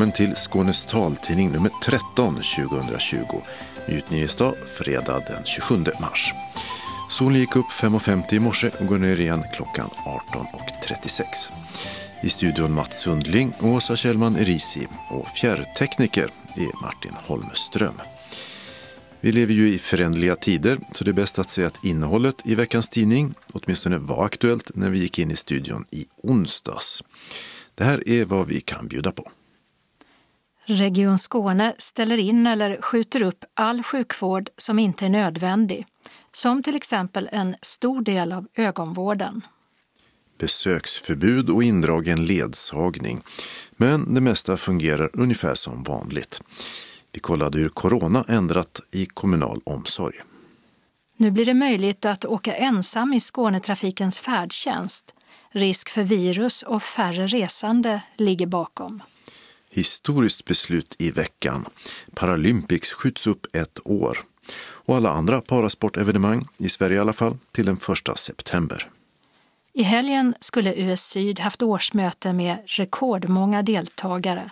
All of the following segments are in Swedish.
Välkommen till Skånes taltidning nummer 13 2020. Utnyhetsdag fredag den 27 mars. Solen gick upp 5.50 i morse och går ner igen klockan 18.36. I studion Mats Sundling och Åsa Kjellman Erisi och fjärrtekniker är Martin Holmström. Vi lever ju i förändliga tider så det är bäst att säga att innehållet i veckans tidning åtminstone var aktuellt när vi gick in i studion i onsdags. Det här är vad vi kan bjuda på. Region Skåne ställer in eller skjuter upp all sjukvård som inte är nödvändig, som till exempel en stor del av ögonvården. Besöksförbud och indragen ledsagning. Men det mesta fungerar ungefär som vanligt. Vi kollade hur corona ändrat i kommunal omsorg. Nu blir det möjligt att åka ensam i Skånetrafikens färdtjänst. Risk för virus och färre resande ligger bakom. Historiskt beslut i veckan. Paralympics skjuts upp ett år. Och alla andra parasportevenemang, i Sverige i alla fall, till den 1 september. I helgen skulle US Syd haft årsmöte med rekordmånga deltagare.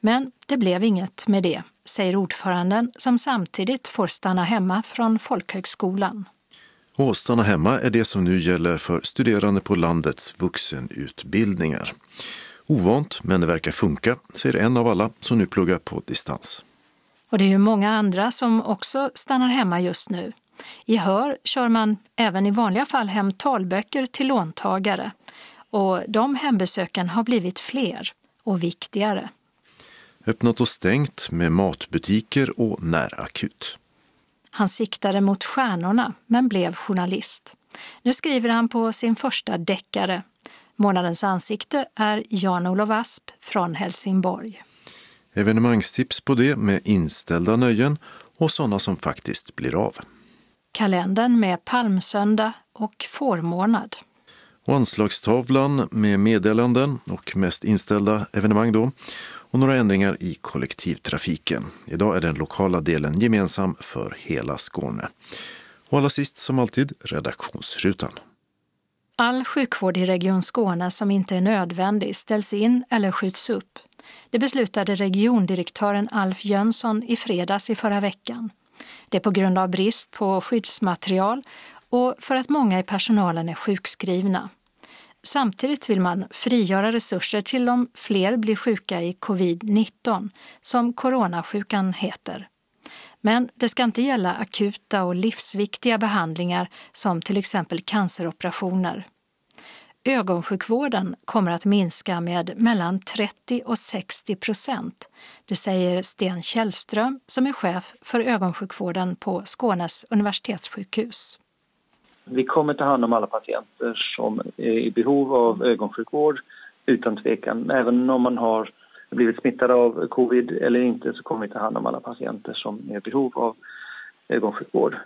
Men det blev inget med det, säger ordföranden som samtidigt får stanna hemma från folkhögskolan. Och stanna hemma är det som nu gäller för studerande på landets vuxenutbildningar. Ovant, men det verkar funka, säger en av alla som nu pluggar på distans. Och det är ju många andra som också stannar hemma just nu. I Hör kör man även i vanliga fall hem talböcker till låntagare. Och de hembesöken har blivit fler och viktigare. Öppnat och stängt med matbutiker och närakut. Han siktade mot stjärnorna men blev journalist. Nu skriver han på sin första deckare. Månadens ansikte är Jan-Olof Asp från Helsingborg. Evenemangstips på det med inställda nöjen och sådana som faktiskt blir av. Kalendern med palmsöndag och fårmånad. Och anslagstavlan med meddelanden och mest inställda evenemang då. Och några ändringar i kollektivtrafiken. Idag är den lokala delen gemensam för hela Skåne. Och allra sist som alltid redaktionsrutan. All sjukvård i Region Skåne som inte är nödvändig ställs in eller skjuts upp. Det beslutade regiondirektören Alf Jönsson i fredags i förra veckan. Det är på grund av brist på skyddsmaterial och för att många i personalen är sjukskrivna. Samtidigt vill man frigöra resurser till om fler blir sjuka i covid-19, som coronasjukan heter. Men det ska inte gälla akuta och livsviktiga behandlingar som till exempel canceroperationer. Ögonsjukvården kommer att minska med mellan 30 och 60 procent. Det säger Sten Källström som är chef för ögonsjukvården på Skånes universitetssjukhus. Vi kommer ta hand om alla patienter som är i behov av ögonsjukvård utan tvekan. Även om man har blivit smittad av covid eller inte så kommer vi ta hand om alla patienter som är i behov av ögonsjukvård.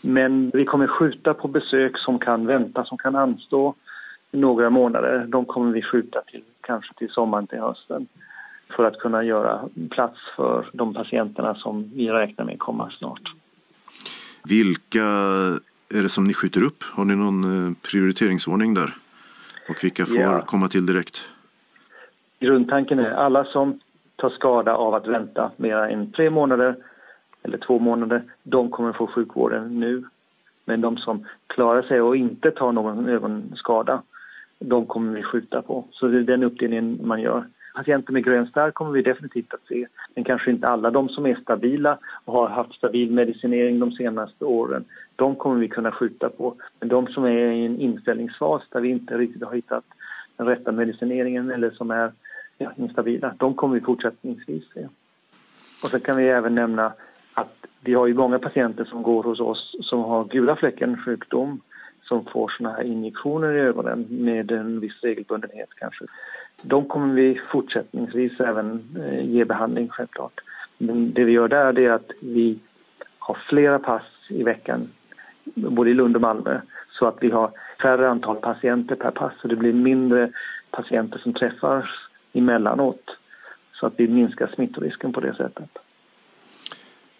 Men vi kommer skjuta på besök som kan vänta, som kan anstå några månader. De kommer vi skjuta till kanske till sommaren till hösten för att kunna göra plats för de patienterna som vi räknar med komma snart. Vilka är det som ni skjuter upp? Har ni någon eh, prioriteringsordning där? Och vilka får ja. komma till direkt? Grundtanken är alla som tar skada av att vänta mer än tre månader eller två månader, de kommer få sjukvården nu. Men de som klarar sig och inte tar någon ögonskada, de kommer vi skjuta på. Så det är den uppdelningen man gör. Patienter med grön starr kommer vi definitivt att se, men kanske inte alla. De som är stabila och har haft stabil medicinering de senaste åren, de kommer vi kunna skjuta på. Men de som är i en inställningsfas där vi inte riktigt har hittat den rätta medicineringen eller som är ja, instabila, de kommer vi fortsättningsvis se. Och så kan vi även nämna att vi har ju många patienter som går hos oss som har gula fläcken-sjukdom som får såna här injektioner i ögonen med en viss regelbundenhet kanske. De kommer vi fortsättningsvis även eh, ge behandling självklart. Men det vi gör där är att vi har flera pass i veckan, både i Lund och Malmö, så att vi har färre antal patienter per pass så det blir mindre patienter som träffas emellanåt så att vi minskar smittorisken på det sättet.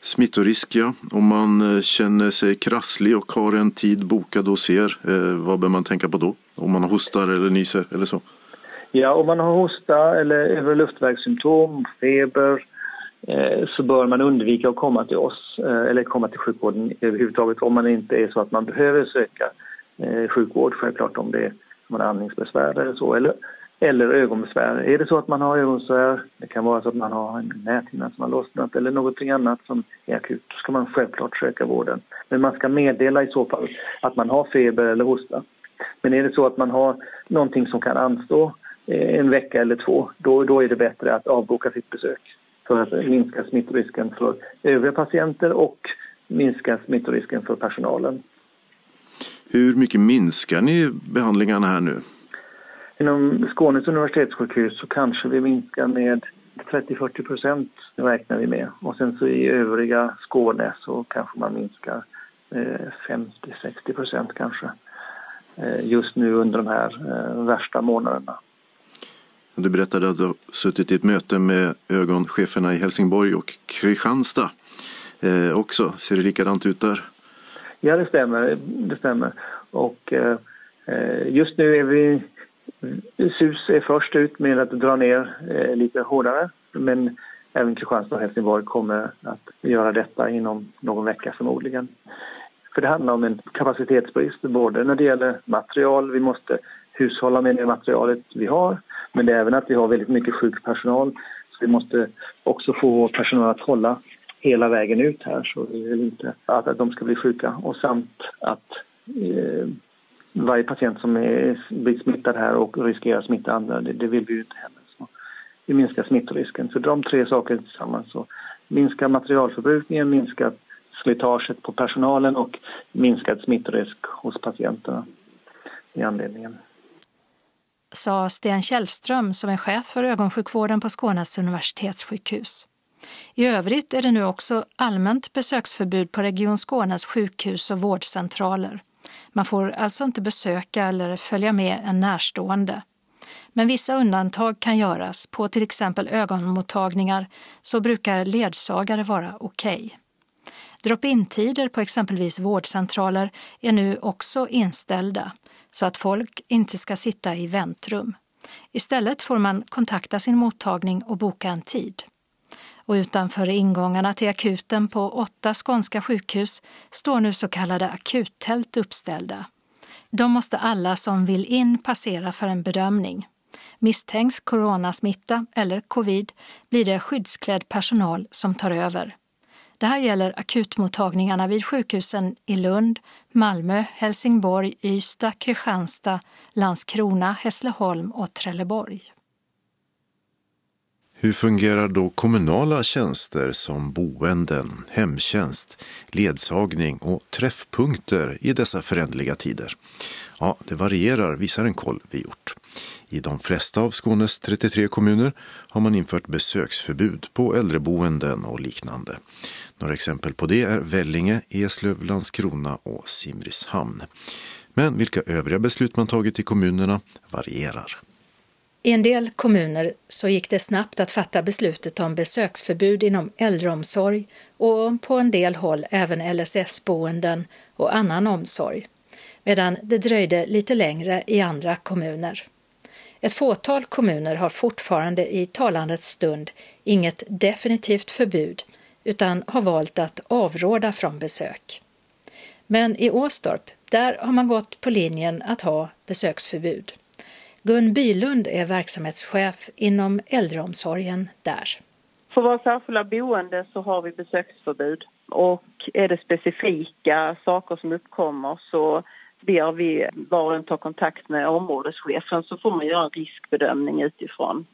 Smittorisk ja, om man eh, känner sig krasslig och har en tid bokad hos er, eh, vad bör man tänka på då? Om man hostar eller nyser eller så? Ja, om man har hosta eller övre luftvägssymptom, feber eh, så bör man undvika att komma till oss eh, eller komma till sjukvården överhuvudtaget om man inte är så att man behöver söka sjukvård självklart om det är man har andningsbesvär eller så eller, eller ögonbesvär. Är det så att man har ögonbesvär, det kan vara så att man har en näthinna som har lossnat eller någonting annat som är akut, då ska man självklart söka vården. Men man ska meddela i så fall att man har feber eller hosta. Men är det så att man har någonting som kan anstå eh, en vecka eller två, då, då är det bättre att avboka sitt besök för att minska smittorisken för övriga patienter och minska smittorisken för personalen. Hur mycket minskar ni behandlingarna här nu? Inom Skånes universitetssjukhus så kanske vi minskar med 30-40 procent räknar vi med. Och sen så i övriga Skåne så kanske man minskar 50-60 eh, procent kanske. Eh, just nu under de här eh, värsta månaderna. Du berättade att du har suttit i ett möte med ögoncheferna i Helsingborg och Kristianstad eh, också. Ser det likadant ut där? Ja, det stämmer. Det stämmer. Och eh, just nu är vi... SUS är först ut med att dra ner eh, lite hårdare. Men även Kristianstad och Helsingborg kommer att göra detta inom någon vecka förmodligen. För det handlar om en kapacitetsbrist både när det gäller material, vi måste hushålla med det materialet vi har men det är även att vi har väldigt mycket sjuk personal så vi måste också få vår personal att hålla hela vägen ut här så vi vill inte att, att de ska bli sjuka och samt att eh, varje patient som är, blir smittad här och riskerar att smitta andra, det, det vill vi ju inte heller. Så vi minskar smittorisken. Så de tre sakerna tillsammans så minskar materialförbrukningen, minskar slitaget på personalen och minskad smittorisk hos patienterna i anledningen. Sa Sten Källström som är chef för ögonsjukvården på Skånes universitetssjukhus. I övrigt är det nu också allmänt besöksförbud på Region Skånes sjukhus och vårdcentraler. Man får alltså inte besöka eller följa med en närstående. Men vissa undantag kan göras. På till exempel ögonmottagningar så brukar ledsagare vara okej. Okay. Drop-in-tider på exempelvis vårdcentraler är nu också inställda så att folk inte ska sitta i väntrum. Istället får man kontakta sin mottagning och boka en tid. Och utanför ingångarna till akuten på åtta skånska sjukhus står nu så kallade akuttält uppställda. De måste alla som vill in passera för en bedömning. Misstänks coronasmitta eller covid blir det skyddsklädd personal som tar över. Det här gäller akutmottagningarna vid sjukhusen i Lund, Malmö, Helsingborg, Ystad, Kristianstad, Landskrona, Hässleholm och Trelleborg. Hur fungerar då kommunala tjänster som boenden, hemtjänst, ledsagning och träffpunkter i dessa förändliga tider? Ja, det varierar, visar en koll vi gjort. I de flesta av Skånes 33 kommuner har man infört besöksförbud på äldreboenden och liknande. Några exempel på det är Vellinge, Eslöv, Landskrona och Simrishamn. Men vilka övriga beslut man tagit i kommunerna varierar. I en del kommuner så gick det snabbt att fatta beslutet om besöksförbud inom äldreomsorg och på en del håll även LSS-boenden och annan omsorg, medan det dröjde lite längre i andra kommuner. Ett fåtal kommuner har fortfarande i talandets stund inget definitivt förbud utan har valt att avråda från besök. Men i Åstorp, där har man gått på linjen att ha besöksförbud. Gun Bylund är verksamhetschef inom äldreomsorgen där. För våra särskilda boende så har vi besöksförbud och är det specifika saker som uppkommer så ber vi var och en ta kontakt med områdeschefen så får man göra en riskbedömning utifrån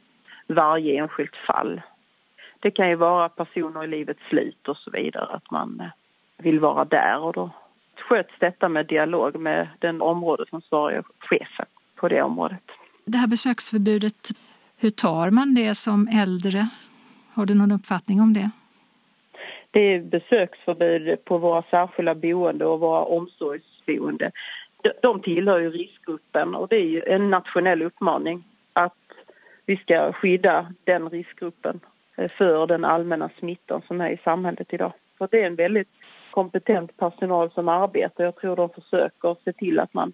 varje enskilt fall. Det kan ju vara personer i livets slut och så vidare, att man eh, vill vara där och då sköts detta med dialog med den områdesansvariga chefen på det området. Det här besöksförbudet, hur tar man det som äldre? Har du någon uppfattning om det? Det är besöksförbud på våra särskilda boende och våra omsorgsboende. De tillhör ju riskgruppen och det är ju en nationell uppmaning att vi ska skydda den riskgruppen eh, för den allmänna smittan som är i samhället idag. För det är en väldigt kompetent personal som arbetar. Jag tror de försöker se till att man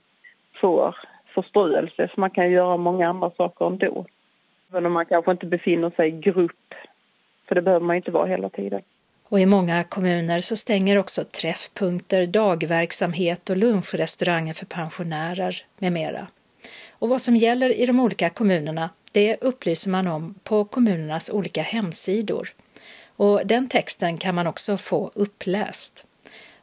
får förströelse för man kan göra många andra saker ändå. Även om man kanske inte befinner sig i grupp, för det behöver man inte vara hela tiden. Och i många kommuner så stänger också träffpunkter, dagverksamhet och lunchrestauranger för pensionärer med mera. Och vad som gäller i de olika kommunerna, det upplyser man om på kommunernas olika hemsidor. Och den texten kan man också få uppläst.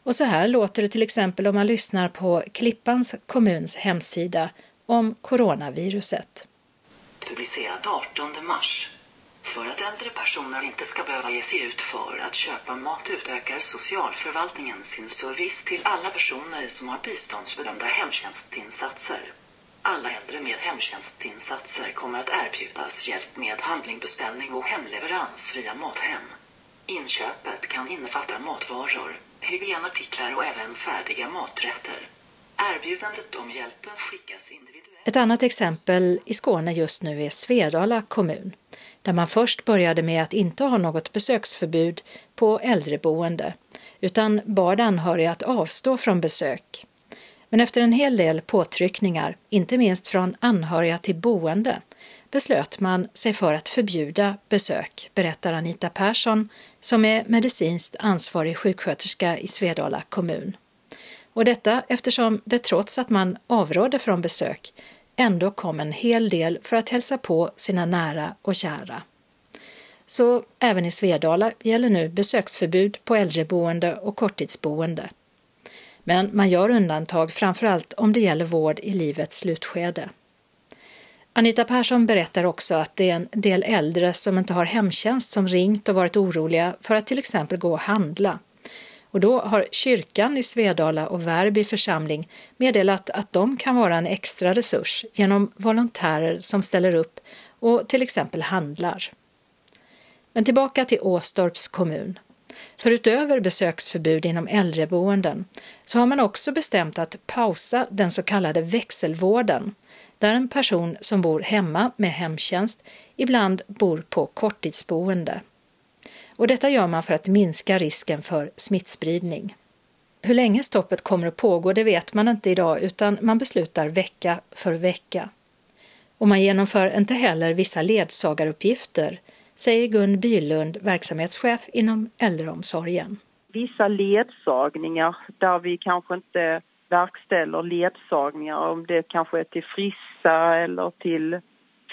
Och så här låter det till exempel om man lyssnar på Klippans kommuns hemsida om coronaviruset. Publicerad 18 mars. För att äldre personer inte ska behöva ge sig ut för att köpa mat utökar socialförvaltningen sin service till alla personer som har biståndsbedömda hemtjänstinsatser. Alla äldre med hemtjänstinsatser kommer att erbjudas hjälp med handlingbeställning och hemleverans via Mathem. Inköpet kan innefatta matvaror, hygienartiklar och även färdiga maträtter. Erbjudandet om hjälpen skickas individuellt. Ett annat exempel i Skåne just nu är Svedala kommun, där man först började med att inte ha något besöksförbud på äldreboende, utan bad anhöriga att avstå från besök. Men efter en hel del påtryckningar, inte minst från anhöriga till boende, beslöt man sig för att förbjuda besök, berättar Anita Persson som är medicinskt ansvarig sjuksköterska i Svedala kommun. Och detta eftersom det trots att man avrådde från besök ändå kom en hel del för att hälsa på sina nära och kära. Så även i Svedala gäller nu besöksförbud på äldreboende och korttidsboende. Men man gör undantag framförallt om det gäller vård i livets slutskede. Anita Persson berättar också att det är en del äldre som inte har hemtjänst som ringt och varit oroliga för att till exempel gå och handla. Och då har kyrkan i Svedala och Värby församling meddelat att de kan vara en extra resurs genom volontärer som ställer upp och till exempel handlar. Men tillbaka till Åstorps kommun. För utöver besöksförbud inom äldreboenden så har man också bestämt att pausa den så kallade växelvården, där en person som bor hemma med hemtjänst ibland bor på korttidsboende. Och detta gör man för att minska risken för smittspridning. Hur länge stoppet kommer att pågå det vet man inte idag utan man beslutar vecka för vecka. Och man genomför inte heller vissa ledsagaruppgifter säger Gun Bylund, verksamhetschef inom äldreomsorgen. Vissa ledsagningar där vi kanske inte verkställer ledsagningar, om det kanske är till frissa eller till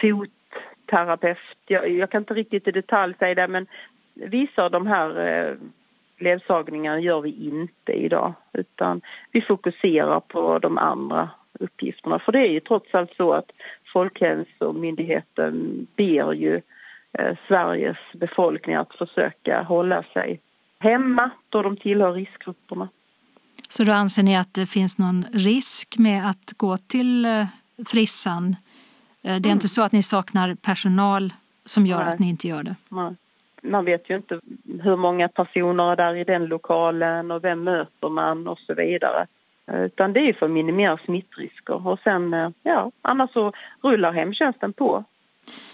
fotterapeut. Jag, jag kan inte riktigt i detalj säga det, men vissa av de här eh, ledsagningarna gör vi inte idag, utan vi fokuserar på de andra uppgifterna. För det är ju trots allt så att Folkhälsomyndigheten ber ju Eh, Sveriges befolkning att försöka hålla sig hemma då de tillhör riskgrupperna. Så då anser ni att det finns någon risk med att gå till eh, frissan? Eh, det är mm. inte så att ni saknar personal som gör Nej. att ni inte gör det? Nej. Man vet ju inte hur många personer är där i den lokalen och vem möter man och så vidare. Utan det är för att minimera smittrisker och sen, ja, annars så rullar hemtjänsten på.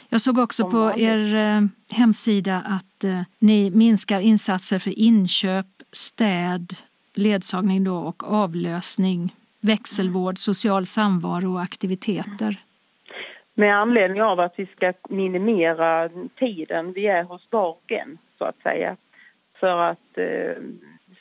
Jag såg också på er eh, hemsida att eh, ni minskar insatser för inköp, städ, ledsagning då och avlösning, växelvård, social samvaro och aktiviteter. Med anledning av att vi ska minimera tiden vi är hos var och en, så att säga. För att eh,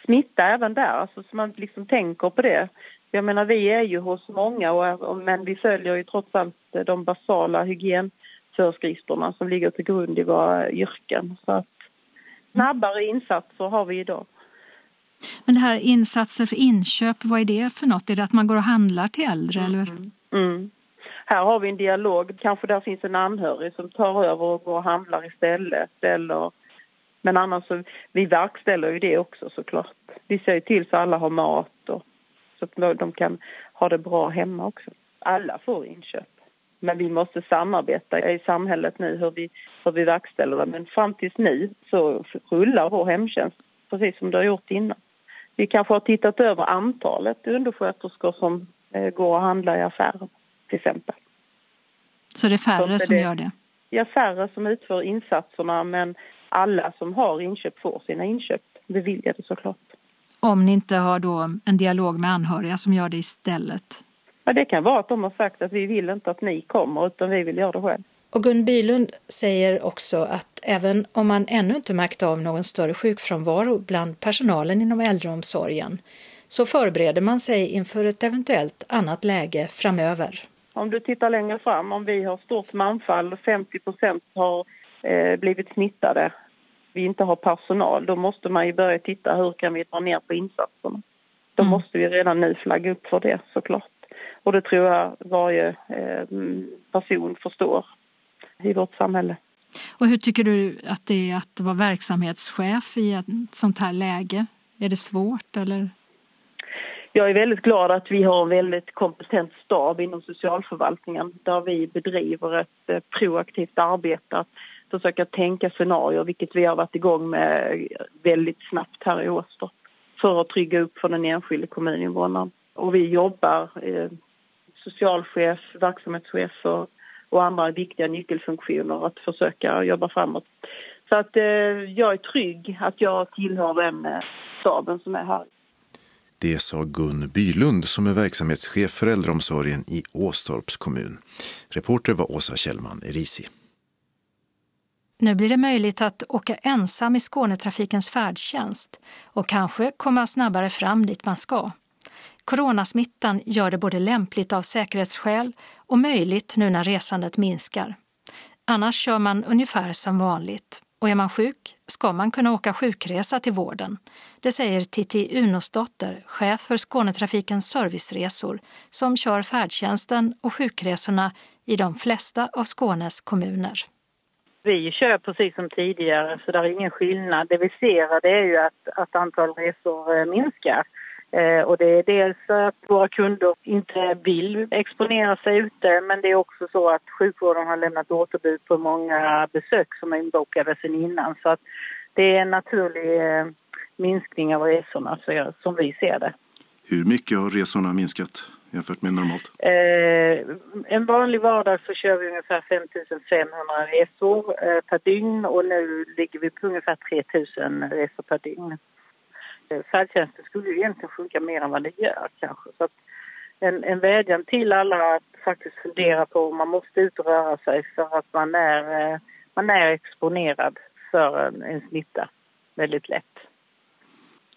smitta även där, alltså så man liksom tänker på det. Jag menar, vi är ju hos många, och, men vi följer ju trots allt de basala hygienföreskrifterna som ligger till grund i våra yrken. Så att snabbare insatser har vi idag. Men det här insatser för inköp, vad är det för något? Är det att man går och handlar till äldre? Mm. Eller? Mm. Här har vi en dialog, kanske där finns en anhörig som tar över och går och handlar istället. Eller, men annars så, vi verkställer ju det också såklart. Vi ser till så alla har mat och så att de kan ha det bra hemma också. Alla får inköp. Men vi måste samarbeta i samhället nu hur vi, hur vi verkställer det. Men fram tills nu så rullar vår hemtjänst precis som det har gjort innan. Vi kanske har tittat över antalet undersköterskor som eh, går och handlar i affären till exempel. Så det är färre som gör det? Ja, färre som utför insatserna men alla som har inköp får sina inköp beviljade såklart. Om ni inte har då en dialog med anhöriga som gör det istället? Ja, det kan vara att de har sagt att vi vill inte att ni kommer utan vi vill göra det själv. Och Gun Bylund säger också att även om man ännu inte märkt av någon större sjukfrånvaro bland personalen inom äldreomsorgen så förbereder man sig inför ett eventuellt annat läge framöver. Om du tittar längre fram, om vi har stort manfall och 50 procent har eh, blivit smittade, vi inte har personal, då måste man ju börja titta hur kan vi dra ner på insatserna. Då mm. måste vi redan nu flagga upp för det såklart. Och det tror jag varje eh, person förstår i vårt samhälle. Och hur tycker du att det är att vara verksamhetschef i ett sånt här läge? Är det svårt eller? Jag är väldigt glad att vi har en väldigt kompetent stab inom socialförvaltningen där vi bedriver ett eh, proaktivt arbete att försöka tänka scenarier, vilket vi har varit igång med väldigt snabbt här i Åstorp för att trygga upp för den enskilde kommuninvånaren. Och vi jobbar, eh, socialchef, verksamhetschef och, och andra viktiga nyckelfunktioner att försöka jobba framåt. Så att eh, jag är trygg att jag tillhör den eh, staben som är här. Det sa Gun Bylund som är verksamhetschef för äldreomsorgen i Åstorps kommun. Reporter var Åsa Kjellman Erisi. Nu blir det möjligt att åka ensam i Skånetrafikens färdtjänst och kanske komma snabbare fram dit man ska. Coronasmittan gör det både lämpligt av säkerhetsskäl och möjligt nu när resandet minskar. Annars kör man ungefär som vanligt. Och är man sjuk ska man kunna åka sjukresa till vården. Det säger Titti Unosdotter, chef för Skånetrafikens serviceresor som kör färdtjänsten och sjukresorna i de flesta av Skånes kommuner. Vi kör precis som tidigare, så det är ingen skillnad. Det vi ser det är ju att, att antal resor eh, minskar. Eh, och det är dels att våra kunder inte vill exponera sig ute men det är också så att sjukvården har lämnat återbud på många besök som är inbokade sedan innan. Så att det är en naturlig eh, minskning av resorna så, som vi ser det. Hur mycket har resorna minskat jämfört med normalt? Eh, en vanlig vardag så kör vi ungefär 5 500 resor eh, per dygn och nu ligger vi på ungefär 3 000 resor per dygn. Färdtjänsten skulle ju egentligen funka mer än vad det gör kanske. Så en, en vädjan till alla att faktiskt fundera på om man måste ut och röra sig för att man är, eh, man är exponerad för en, en smitta väldigt lätt.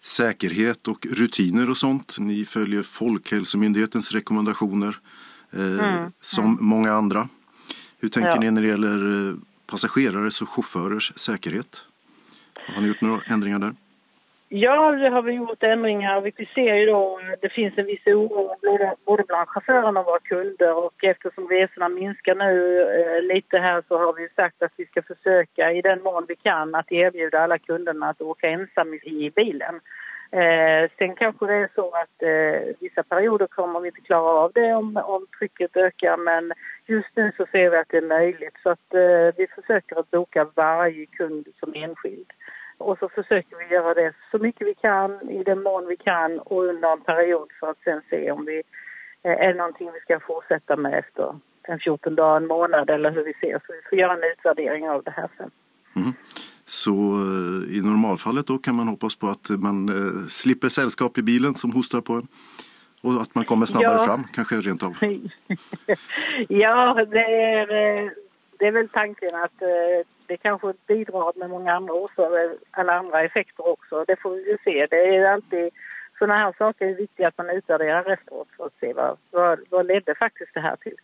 Säkerhet och rutiner och sånt. Ni följer Folkhälsomyndighetens rekommendationer eh, mm. som mm. många andra. Hur tänker ja. ni när det gäller eh, passagerares och chaufförers säkerhet? Har ni gjort några ändringar där? Ja, det har vi gjort ändringar. Vi ser ju då att det finns en viss oro både bland chaufförerna och våra kunder och eftersom resorna minskar nu eh, lite här så har vi sagt att vi ska försöka i den mån vi kan att erbjuda alla kunderna att åka ensam i bilen. Eh, sen kanske det är så att eh, vissa perioder kommer vi inte klara av det om, om trycket ökar men just nu så ser vi att det är möjligt så att eh, vi försöker att boka varje kund som enskild. Och så försöker vi göra det så mycket vi kan i den mån vi kan och under en period för att sen se om vi eh, är någonting vi ska fortsätta med efter en 14 dagar, en månad eller hur vi ser. Så vi får göra en utvärdering av det här sen. Mm. Så eh, i normalfallet då kan man hoppas på att man eh, slipper sällskap i bilen som hostar på en och att man kommer snabbare ja. fram, kanske rent av? ja, det är, det är väl tanken att det kanske bidrar med många andra orsaker, alla andra effekter också. Det får vi ju se. Det är alltid sådana här saker är viktiga att man utvärderar efteråt för att se vad, vad, vad ledde faktiskt det här till.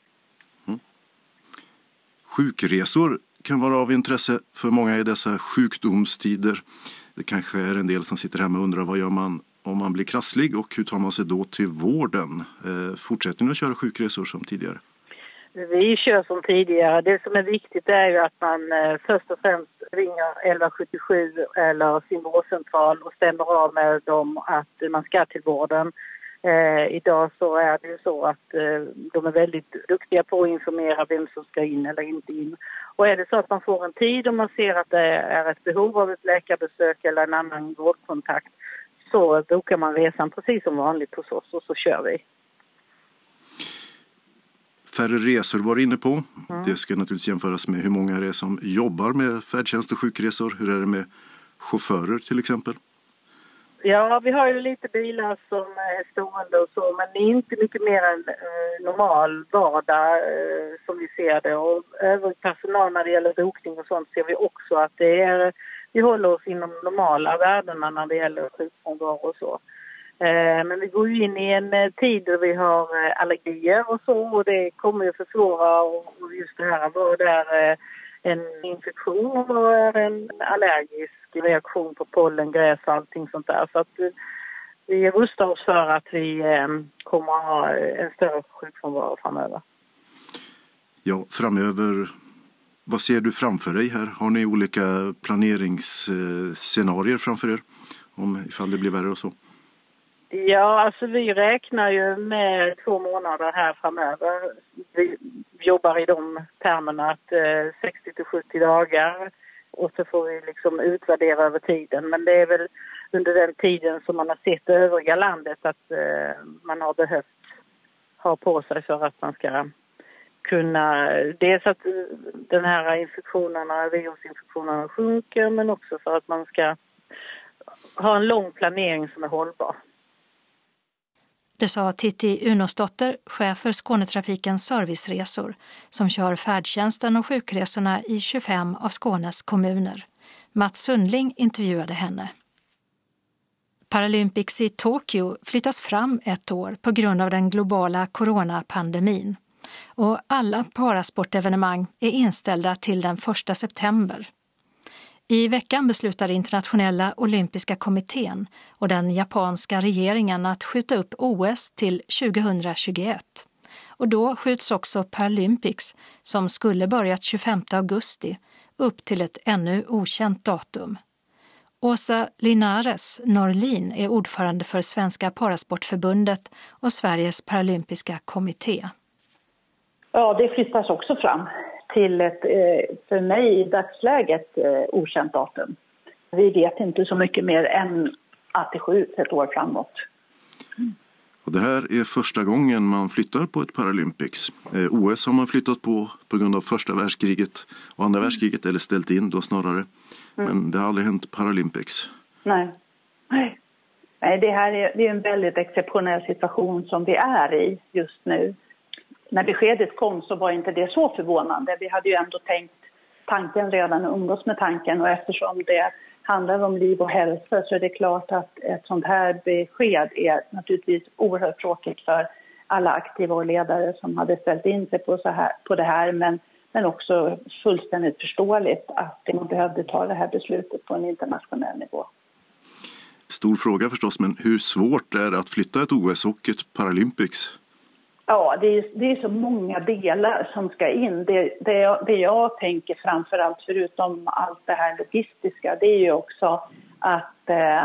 Mm. Sjukresor kan vara av intresse för många i dessa sjukdomstider. Det kanske är en del som sitter hemma och undrar vad gör man om man blir krasslig och hur tar man sig då till vården? Eh, fortsätter ni att köra sjukresor som tidigare? Vi kör som tidigare. Det som är viktigt är ju att man eh, först och främst ringer 1177 eller sin vårdcentral och stämmer av med dem att man ska till vården. Eh, idag så är det ju så att eh, de är väldigt duktiga på att informera vem som ska in eller inte in. Och är det så att man får en tid och man ser att det är ett behov av ett läkarbesök eller en annan vårdkontakt så bokar man resan precis som vanligt hos oss och så kör vi. Färre resor var inne på. Mm. Det ska naturligtvis jämföras med hur många det är som jobbar med färdtjänst och sjukresor. Hur är det med chaufförer till exempel? Ja, vi har ju lite bilar som är stående och så, men det är inte mycket mer än eh, normal vardag eh, som vi ser det. Och övrig personal när det gäller bokning och sånt ser vi också att det är, vi håller oss inom normala värdena när det gäller sjukfrånvaro och så. Eh, men vi går ju in i en eh, tid då vi har eh, allergier och så och det kommer ju försvåra och just det här vad är en infektion och vad är en allergisk reaktion på pollen, gräs och allting sånt där. Så att vi rustar oss för att vi kommer att ha en större sjukfrånvaro framöver. Ja, framöver, vad ser du framför dig här? Har ni olika planeringsscenarier framför er? Om ifall det blir värre och så? Ja, alltså vi räknar ju med två månader här framöver. Vi jobbar i de termerna att eh, 60 till 70 dagar och så får vi liksom utvärdera över tiden. Men det är väl under den tiden som man har sett det övriga landet att eh, man har behövt ha på sig för att man ska kunna... Dels att eh, den här infektionerna, virusinfektionerna sjunker men också för att man ska ha en lång planering som är hållbar. Det sa Titti Unosdotter, chef för Skånetrafikens serviceresor, som kör färdtjänsten och sjukresorna i 25 av Skånes kommuner. Mats Sundling intervjuade henne. Paralympics i Tokyo flyttas fram ett år på grund av den globala coronapandemin. Och alla parasportevenemang är inställda till den 1 september. I veckan beslutade internationella olympiska kommittén och den japanska regeringen att skjuta upp OS till 2021. Och då skjuts också Paralympics, som skulle börjat 25 augusti, upp till ett ännu okänt datum. Åsa Linares Norlin är ordförande för Svenska Parasportförbundet och Sveriges paralympiska kommitté. Ja, det flyttas också fram till ett, eh, för mig i dagsläget, eh, okänt datum. Vi vet inte så mycket mer än att det skjuts ett år framåt. Och det här är första gången man flyttar på ett Paralympics. Eh, OS har man flyttat på på grund av första världskriget och andra världskriget, eller ställt in då snarare. Mm. Men det har aldrig hänt Paralympics. Nej. Nej. Nej, det här är, det är en väldigt exceptionell situation som vi är i just nu när beskedet kom så var inte det så förvånande. Vi hade ju ändå tänkt tanken redan och umgås med tanken och eftersom det handlar om liv och hälsa så är det klart att ett sånt här besked är naturligtvis oerhört tråkigt för alla aktiva och ledare som hade ställt in sig på, så här, på det här men, men också fullständigt förståeligt att man behövde ta det här beslutet på en internationell nivå. Stor fråga förstås, men hur svårt är det att flytta ett OS och ett Paralympics? Ja, det är, det är så många delar som ska in. Det, det, jag, det jag tänker framför allt, förutom allt det här logistiska, det är ju också att eh,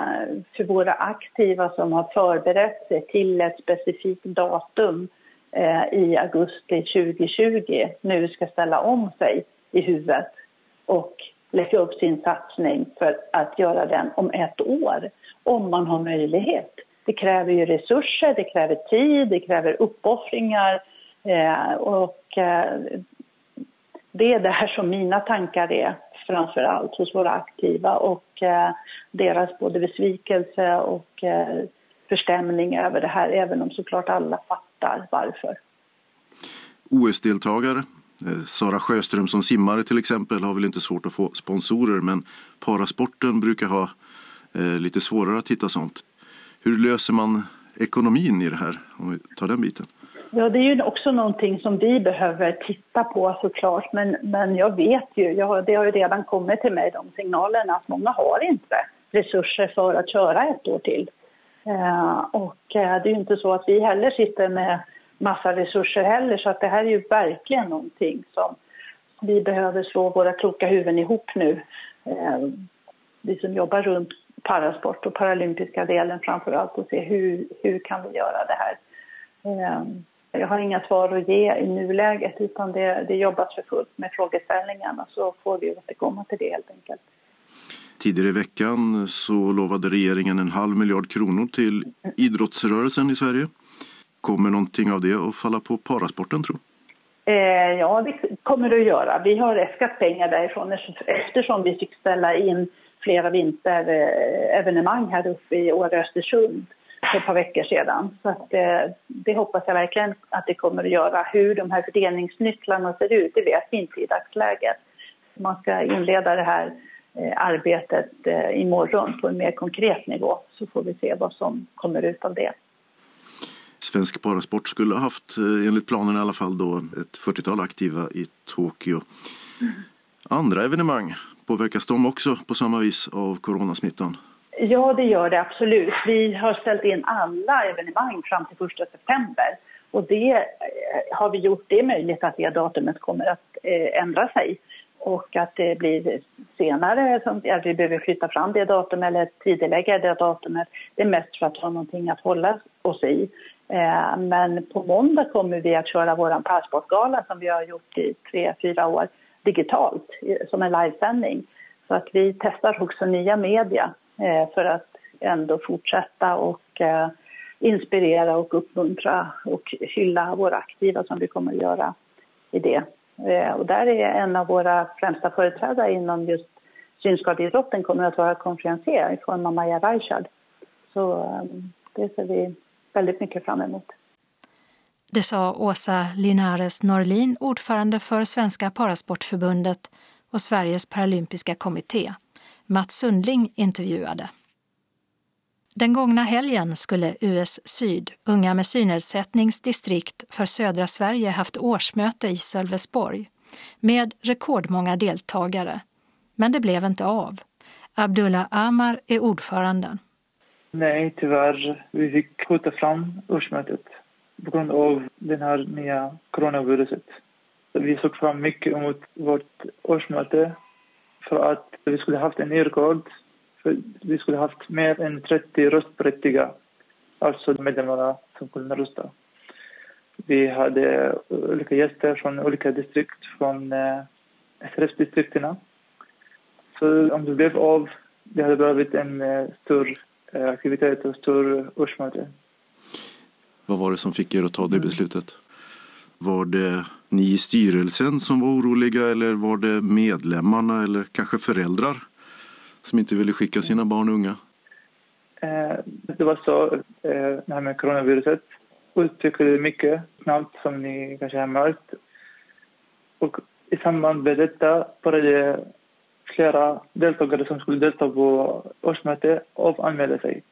för våra aktiva som har förberett sig till ett specifikt datum eh, i augusti 2020 nu ska ställa om sig i huvudet och lägga upp sin satsning för att göra den om ett år, om man har möjlighet. Det kräver ju resurser, det kräver tid, det kräver uppoffringar eh, och eh, det är där som mina tankar är framför allt hos våra aktiva och eh, deras både besvikelse och eh, förstämning över det här, även om såklart alla fattar varför. OS-deltagare, eh, Sara Sjöström som simmare till exempel har väl inte svårt att få sponsorer men parasporten brukar ha eh, lite svårare att hitta sånt. Hur löser man ekonomin i det här, om vi tar den biten? Ja, det är ju också någonting som vi behöver titta på såklart. Men, men jag vet ju, jag, det har ju redan kommit till mig de signalerna att många har inte resurser för att köra ett år till. Eh, och eh, det är ju inte så att vi heller sitter med massa resurser heller så att det här är ju verkligen någonting som vi behöver slå våra kloka huvuden ihop nu. Eh, vi som jobbar runt parasport och paralympiska delen framför allt och se hur, hur kan vi göra det här. Ehm, jag har inga svar att ge i nuläget utan det, det jobbas för fullt med frågeställningarna så får vi återkomma till det helt enkelt. Tidigare i veckan så lovade regeringen en halv miljard kronor till idrottsrörelsen i Sverige. Kommer någonting av det att falla på parasporten tror eh, Ja, det kommer det att göra. Vi har äskat pengar därifrån eftersom vi fick ställa in flera vinterevenemang här uppe i Åre Östersund för ett par veckor sedan. Så att, eh, det hoppas jag verkligen att det kommer att göra. Hur de här fördelningsnycklarna ser ut, det vet vi inte i dagsläget. Man ska inleda det här eh, arbetet eh, imorgon på en mer konkret nivå så får vi se vad som kommer ut av det. Svensk parasport skulle ha haft, enligt planen i alla fall, då, ett 40-tal aktiva i Tokyo. Mm. Andra evenemang, påverkas de också på samma vis av coronasmittan? Ja, det gör det absolut. Vi har ställt in alla evenemang fram till 1 september. Och det eh, har vi gjort det möjligt att det datumet kommer att eh, ändra sig och att det blir senare, att vi behöver flytta fram det datumet eller tidigarelägga det datumet. Det är mest för att ha någonting att hålla oss i. Eh, men på måndag kommer vi att köra vår passportgala som vi har gjort i tre, fyra år digitalt som en livesändning. Så att vi testar också nya media eh, för att ändå fortsätta och eh, inspirera och uppmuntra och hylla våra aktiva som vi kommer att göra i det. Eh, och där är en av våra främsta företrädare inom just synskadeidrotten kommer att vara konferencier i form av Maja Reichard. Så det ser vi väldigt mycket fram emot. Det sa Åsa Linares Norlin, ordförande för Svenska Parasportförbundet och Sveriges paralympiska kommitté. Mats Sundling intervjuade. Den gångna helgen skulle US Syd, Unga med synnedsättningsdistrikt för södra Sverige, haft årsmöte i Sölvesborg med rekordmånga deltagare. Men det blev inte av. Abdullah Amar är ordföranden. Nej, tyvärr. Vi fick skjuta fram årsmötet på grund av det här nya coronaviruset. Vi såg fram mycket emot vårt årsmöte för att vi skulle haft en ny rekord. För vi skulle haft mer än 30 röstberättigade, alltså medlemmarna som kunde rösta. Vi hade olika gäster från olika distrikt, från eh, SRF-distrikterna. Så om det blev av, det hade blivit en eh, stor eh, aktivitet och stor årsmöte. Vad var det som fick er att ta det beslutet? Var det ni i styrelsen som var oroliga eller var det medlemmarna eller kanske föräldrar som inte ville skicka sina barn och unga? Eh, det var så, eh, det här med coronaviruset utvecklade mycket snabbt som ni kanske har märkt. Och i samband med detta började flera deltagare som skulle delta på årsmötet avanmäla sig.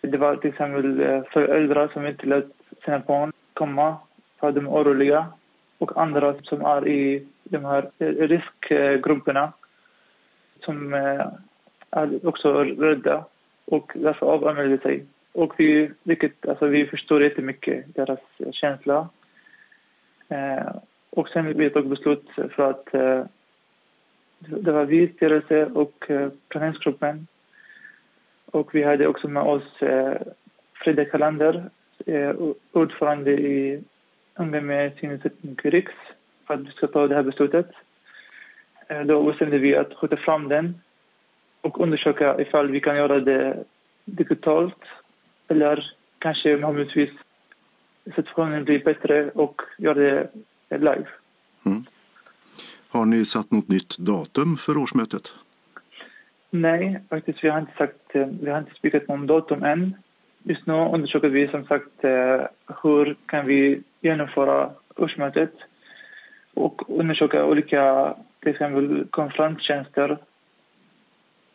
Det var till exempel eh, föräldrar som inte lät sina barn komma för de är oroliga och andra som är i de här eh, riskgrupperna som eh, är också rädda och därför avanmäler sig. Och vi, vilket, alltså vi förstår jättemycket deras känsla. Eh, och sen vi tog beslut för att eh, det var vi, styrelse och eh, planeringsgruppen. Och vi hade också med oss eh, Frida Kalander, eh, ordförande i Unga med synnedsättning Riks för att vi ska ta det här beslutet. Eh, då bestämde vi att skjuta fram den och undersöka ifall vi kan göra det digitalt eller kanske förhoppningsvis situationen blir bättre och göra det live. Mm. Har ni satt något nytt datum för årsmötet? Nej, faktiskt vi har inte sagt, eh, vi har inte spikat någon datum än. Just nu undersöker vi som sagt eh, hur kan vi genomföra årsmötet och undersöka olika till exempel konferenstjänster.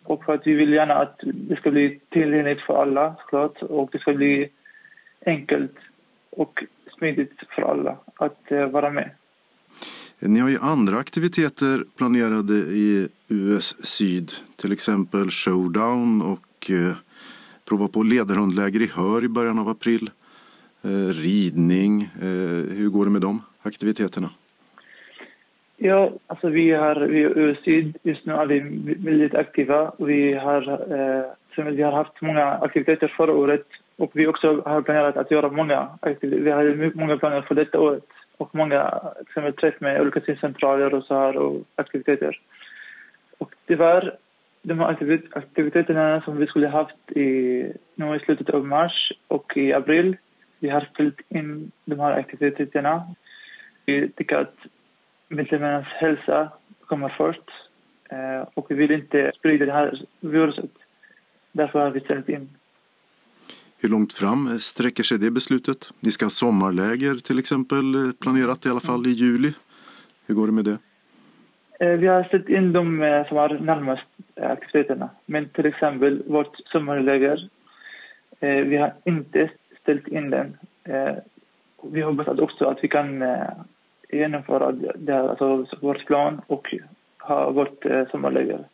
Och för att vi vill gärna att det ska bli tillgängligt för alla såklart och det ska bli enkelt och smidigt för alla att eh, vara med. Ni har ju andra aktiviteter planerade i US Syd, till exempel Showdown och uh, prova på ledarhundläger i Hör i början av april. Eh, ridning. Eh, hur går det med de aktiviteterna? Ja, alltså vi har, vi US syd, just nu är vi väldigt aktiva. Vi har, eh, vi har haft många aktiviteter förra året och vi också har planerat att göra många aktiviteter. Vi har många planer för detta året och många exempel träff med olika syncentraler och så här och aktiviteter. Och tyvärr, de här aktiviteterna som vi skulle haft i, nu i slutet av mars och i april vi har ställt in de här aktiviteterna. Vi tycker att medlemmarnas hälsa kommer först. Eh, och vi vill inte sprida det här viruset. Därför har vi ställt in. Hur långt fram sträcker sig det beslutet? Ni ska ha sommarläger till exempel eh, planerat i alla fall i juli. Hur går det med det? Eh, vi har ställt in de eh, som är närmast aktiviteterna. Men till exempel vårt sommarläger, vi har inte ställt in den. Vi hoppas att också att vi kan genomföra det här, alltså vår plan och ha vårt sommarläger.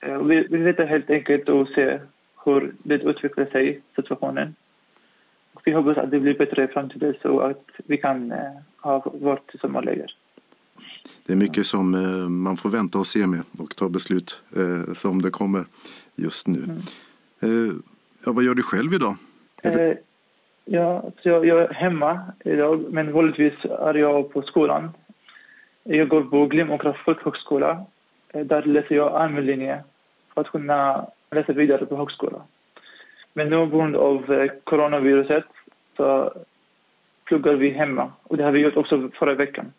Vi, vi vet helt enkelt och se hur det utvecklar sig, situationen. Vi hoppas att det blir bättre i framtiden så att vi kan ha vårt sommarläger. Det är mycket som eh, man får vänta och se med och ta beslut eh, som det kommer just nu. Mm. Eh, ja, vad gör du själv idag? Eh, ja, så jag, jag, är hemma idag, men vanligtvis är jag på skolan. Jag går på Glimåkra folkhögskola. Eh, där läser jag allmänlinje för att kunna läsa vidare på högskola. Men nu på grund av eh, coronaviruset så pluggar vi hemma. Och det har vi gjort också förra veckan.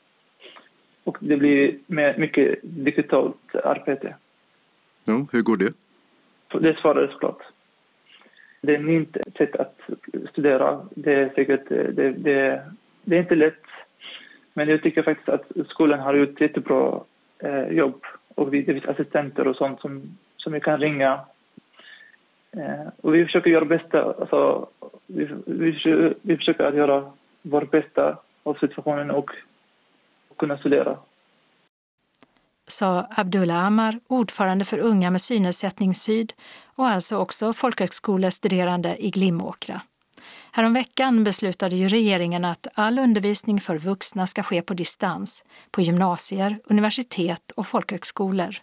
Och det blir med mycket digitalt arbete. Ja, hur går det? Det svarar såklart. Det är nytt sätt att studera. Det är säkert, det, det, det är inte lätt. Men jag tycker faktiskt att skolan har gjort ett jättebra eh, jobb. Och det finns assistenter och sånt som, som vi kan ringa. Eh, och vi försöker göra bästa, alltså, vi, vi, vi försöker att göra vårt bästa av situationen och kunna studera. Sa Abdullah Amar, ordförande för Unga med synnedsättning Syd och alltså också folkhögskolestuderande i Glimåkra. Häromveckan beslutade ju regeringen att all undervisning för vuxna ska ske på distans på gymnasier, universitet och folkhögskolor.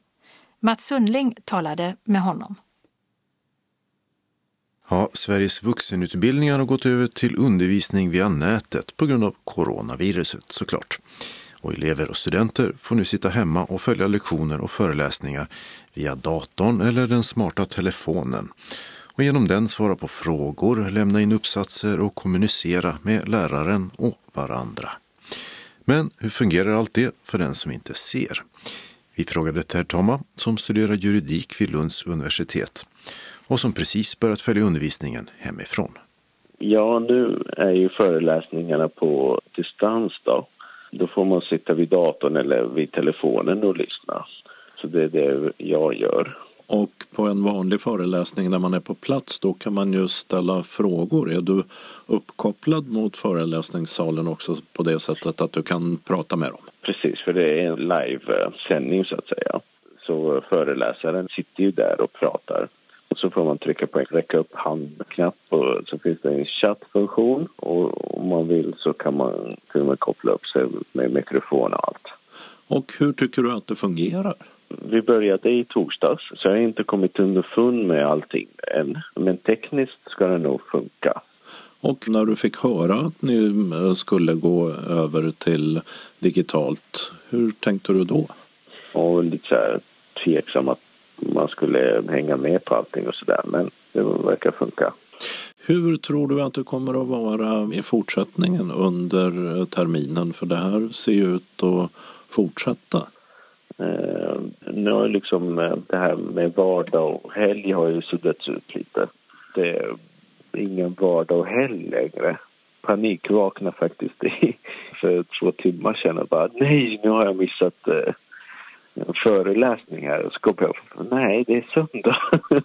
Mats Sundling talade med honom. Ja, Sveriges vuxenutbildningar har gått över till undervisning via nätet på grund av coronaviruset såklart och elever och studenter får nu sitta hemma och följa lektioner och föreläsningar via datorn eller den smarta telefonen och genom den svara på frågor, lämna in uppsatser och kommunicera med läraren och varandra. Men hur fungerar allt det för den som inte ser? Vi frågade Tertama som studerar juridik vid Lunds universitet och som precis börjat följa undervisningen hemifrån. Ja, nu är ju föreläsningarna på distans då. Då får man sitta vid datorn eller vid telefonen och lyssna. Så det är det jag gör. Och på en vanlig föreläsning när man är på plats då kan man ju ställa frågor. Är du uppkopplad mot föreläsningssalen också på det sättet att du kan prata med dem? Precis, för det är en livesändning så att säga. Så föreläsaren sitter ju där och pratar så får man trycka på en räcka upp handknapp och så finns det en chattfunktion och om man vill så kan man till och med koppla upp sig med mikrofon och allt. Och hur tycker du att det fungerar? Vi började i torsdags så jag har inte kommit underfund med allting än. Men tekniskt ska det nog funka. Och när du fick höra att ni skulle gå över till digitalt, hur tänkte du då? Och lite så här tveksam att man skulle hänga med på allting och sådär. Men det verkar funka. Hur tror du att det kommer att vara i fortsättningen under terminen? För det här ser ju ut att fortsätta. Eh, nu har liksom eh, det här med vardag och helg har ju suddats ut lite. Det är ingen vardag och helg längre. Panikvakna faktiskt i, för två timmar sedan och bara nej, nu har jag missat eh, Föreläsningar? och så kom jag nej det är söndag.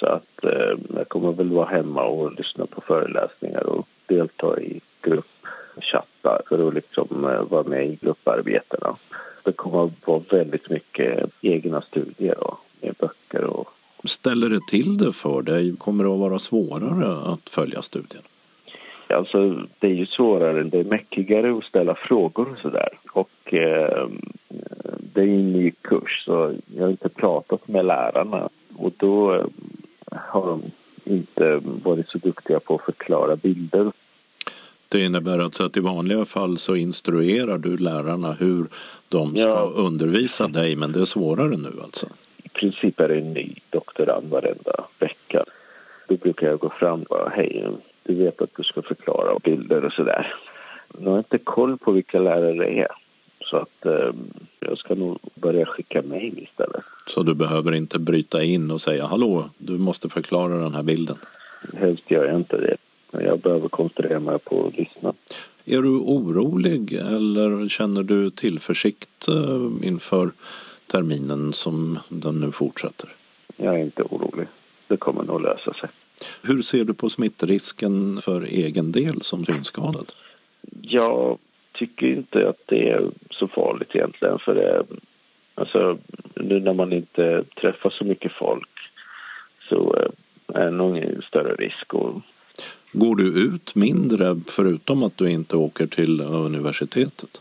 så att eh, jag kommer väl vara hemma och lyssna på föreläsningar och delta i gruppchattar för att liksom eh, vara med i grupparbetena. Det kommer att vara väldigt mycket egna studier och med böcker och Ställer det till det för dig? Kommer det att vara svårare att följa studien? Alltså, det är ju svårare, det är mäckigare att ställa frågor och sådär. Och eh, det är en ny kurs så jag har inte pratat med lärarna och då eh, har de inte varit så duktiga på att förklara bilder. Det innebär alltså att i vanliga fall så instruerar du lärarna hur de ska ja. undervisa dig men det är svårare nu alltså? I princip är det en ny doktorand varenda vecka. Då brukar jag gå fram och bara hej, du vet att du ska förklara bilder och sådär. Jag har inte koll på vilka lärare det är. Så att eh, jag ska nog börja skicka mejl istället. Så du behöver inte bryta in och säga hallå, du måste förklara den här bilden? Helst gör jag inte det. Jag behöver koncentrera mig på att lyssna. Är du orolig eller känner du tillförsikt eh, inför terminen som den nu fortsätter? Jag är inte orolig. Det kommer nog lösa sig. Hur ser du på smittrisken för egen del som synskadad? Jag tycker inte att det är så farligt egentligen för det, alltså, nu när man inte träffar så mycket folk så är det nog ingen större risk. Och... Går du ut mindre förutom att du inte åker till universitetet?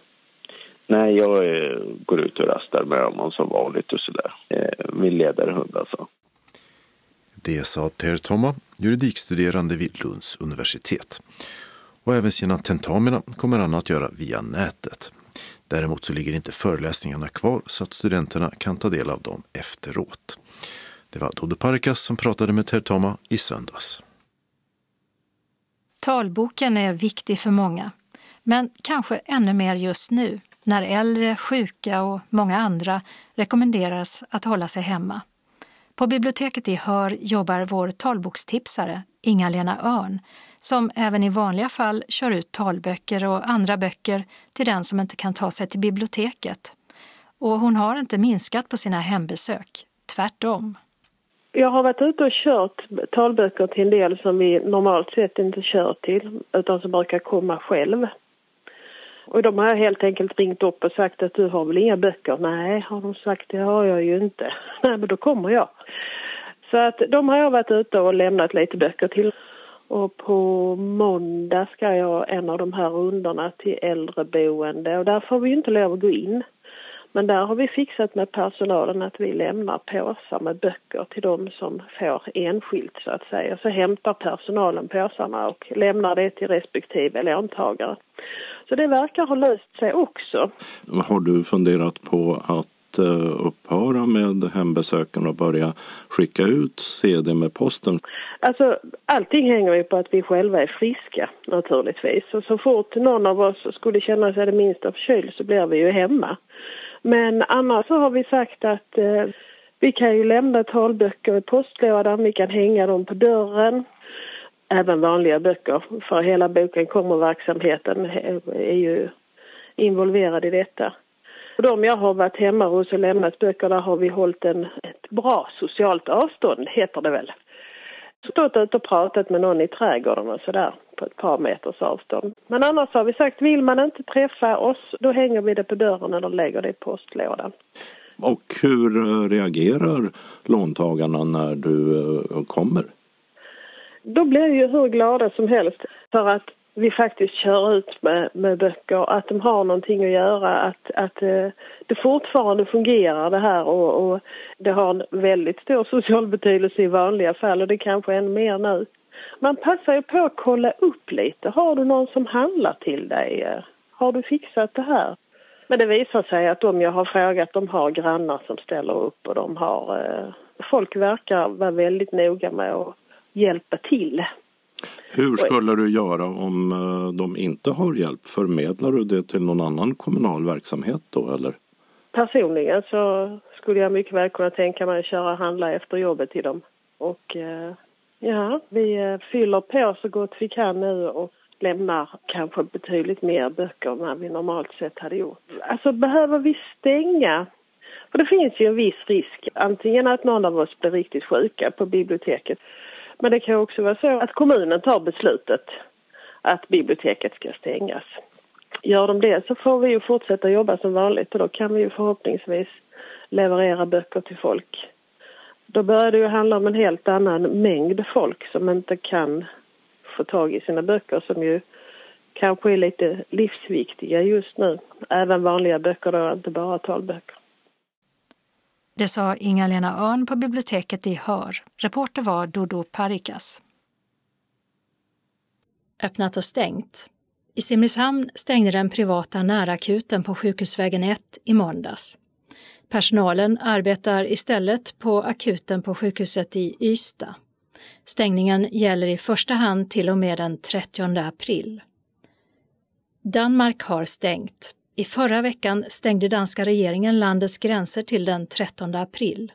Nej, jag är, går ut och rastar med dem som vanligt och sådär. Eh, min ledarhund alltså. Det sa Ter Tomma, juridikstuderande vid Lunds universitet. Och även sina tentamina kommer han att göra via nätet. Däremot så ligger inte föreläsningarna kvar så att studenterna kan ta del av dem efteråt. Det var Dodo Parkas som pratade med Tertama i söndags. Talboken är viktig för många, men kanske ännu mer just nu när äldre, sjuka och många andra rekommenderas att hålla sig hemma. På biblioteket i Hör jobbar vår talbokstipsare Inga-Lena Örn som även i vanliga fall kör ut talböcker och andra böcker till den som inte kan ta sig till biblioteket. Och hon har inte minskat på sina hembesök, tvärtom. Jag har varit ute och kört talböcker till en del som vi normalt sett inte kör till utan som brukar komma själv. Och de har helt enkelt ringt upp och sagt att du har väl inga böcker? Nej, har de sagt, det har jag ju inte. Nej, men då kommer jag. Så att de har jag varit ute och lämnat lite böcker till. Och på måndag ska jag en av de här rundorna till äldreboende och där får vi inte lov att gå in. Men där har vi fixat med personalen att vi lämnar påsar med böcker till de som får enskilt så att säga. Så hämtar personalen påsarna och lämnar det till respektive låntagare. Så det verkar ha löst sig också. Har du funderat på att eh, upphöra med hembesöken och börja skicka ut CD med posten? Alltså, allting hänger ju på att vi själva är friska naturligtvis. Och så fort någon av oss skulle känna sig det minsta förkyld så blir vi ju hemma. Men annars så har vi sagt att eh, vi kan ju lämna talböcker i postlådan, vi kan hänga dem på dörren. Även vanliga böcker, för hela boken kommer verksamheten är ju involverad i detta. Och de jag har varit hemma hos och lämnat böcker, där har vi hållit en, ett bra socialt avstånd, heter det väl. Stått ute och pratat med någon i trädgården och sådär på ett par meters avstånd. Men annars har vi sagt, vill man inte träffa oss, då hänger vi det på dörren eller lägger det i postlådan. Och hur reagerar låntagarna när du eh, kommer? Då blir de ju hur glada som helst för att vi faktiskt kör ut med, med böcker, att de har någonting att göra, att, att eh, det fortfarande fungerar det här och, och, det har en väldigt stor social betydelse i vanliga fall och det kanske än mer nu. Man passar ju på att kolla upp lite. Har du någon som handlar till dig? Har du fixat det här? Men det visar sig att de jag har frågat, de har grannar som ställer upp och de har... Eh, folk verkar vara väldigt noga med att hjälpa till. Hur skulle du göra om eh, de inte har hjälp? Förmedlar du det till någon annan kommunal verksamhet då eller? Personligen så skulle jag mycket väl kunna tänka mig att köra och handla efter jobbet till dem. Och eh, ja, vi eh, fyller på så gott vi kan nu och lämnar kanske betydligt mer böcker än vad vi normalt sett hade gjort. Alltså behöver vi stänga? För det finns ju en viss risk, antingen att någon av oss blir riktigt sjuka på biblioteket men det kan också vara så att kommunen tar beslutet att biblioteket ska stängas. Gör de det så får vi ju fortsätta jobba som vanligt och då kan vi ju förhoppningsvis leverera böcker till folk. Då börjar det ju handla om en helt annan mängd folk som inte kan få tag i sina böcker som ju kanske är lite livsviktiga just nu. Även vanliga böcker då, inte bara talböcker. Det sa Inga-Lena Örn på biblioteket i Hör. Reporter var Dodo Parikas. Öppnat och stängt. I Simrishamn stängde den privata närakuten på Sjukhusvägen 1 i måndags. Personalen arbetar istället på akuten på sjukhuset i Ystad. Stängningen gäller i första hand till och med den 30 april. Danmark har stängt. I förra veckan stängde danska regeringen landets gränser till den 13 april.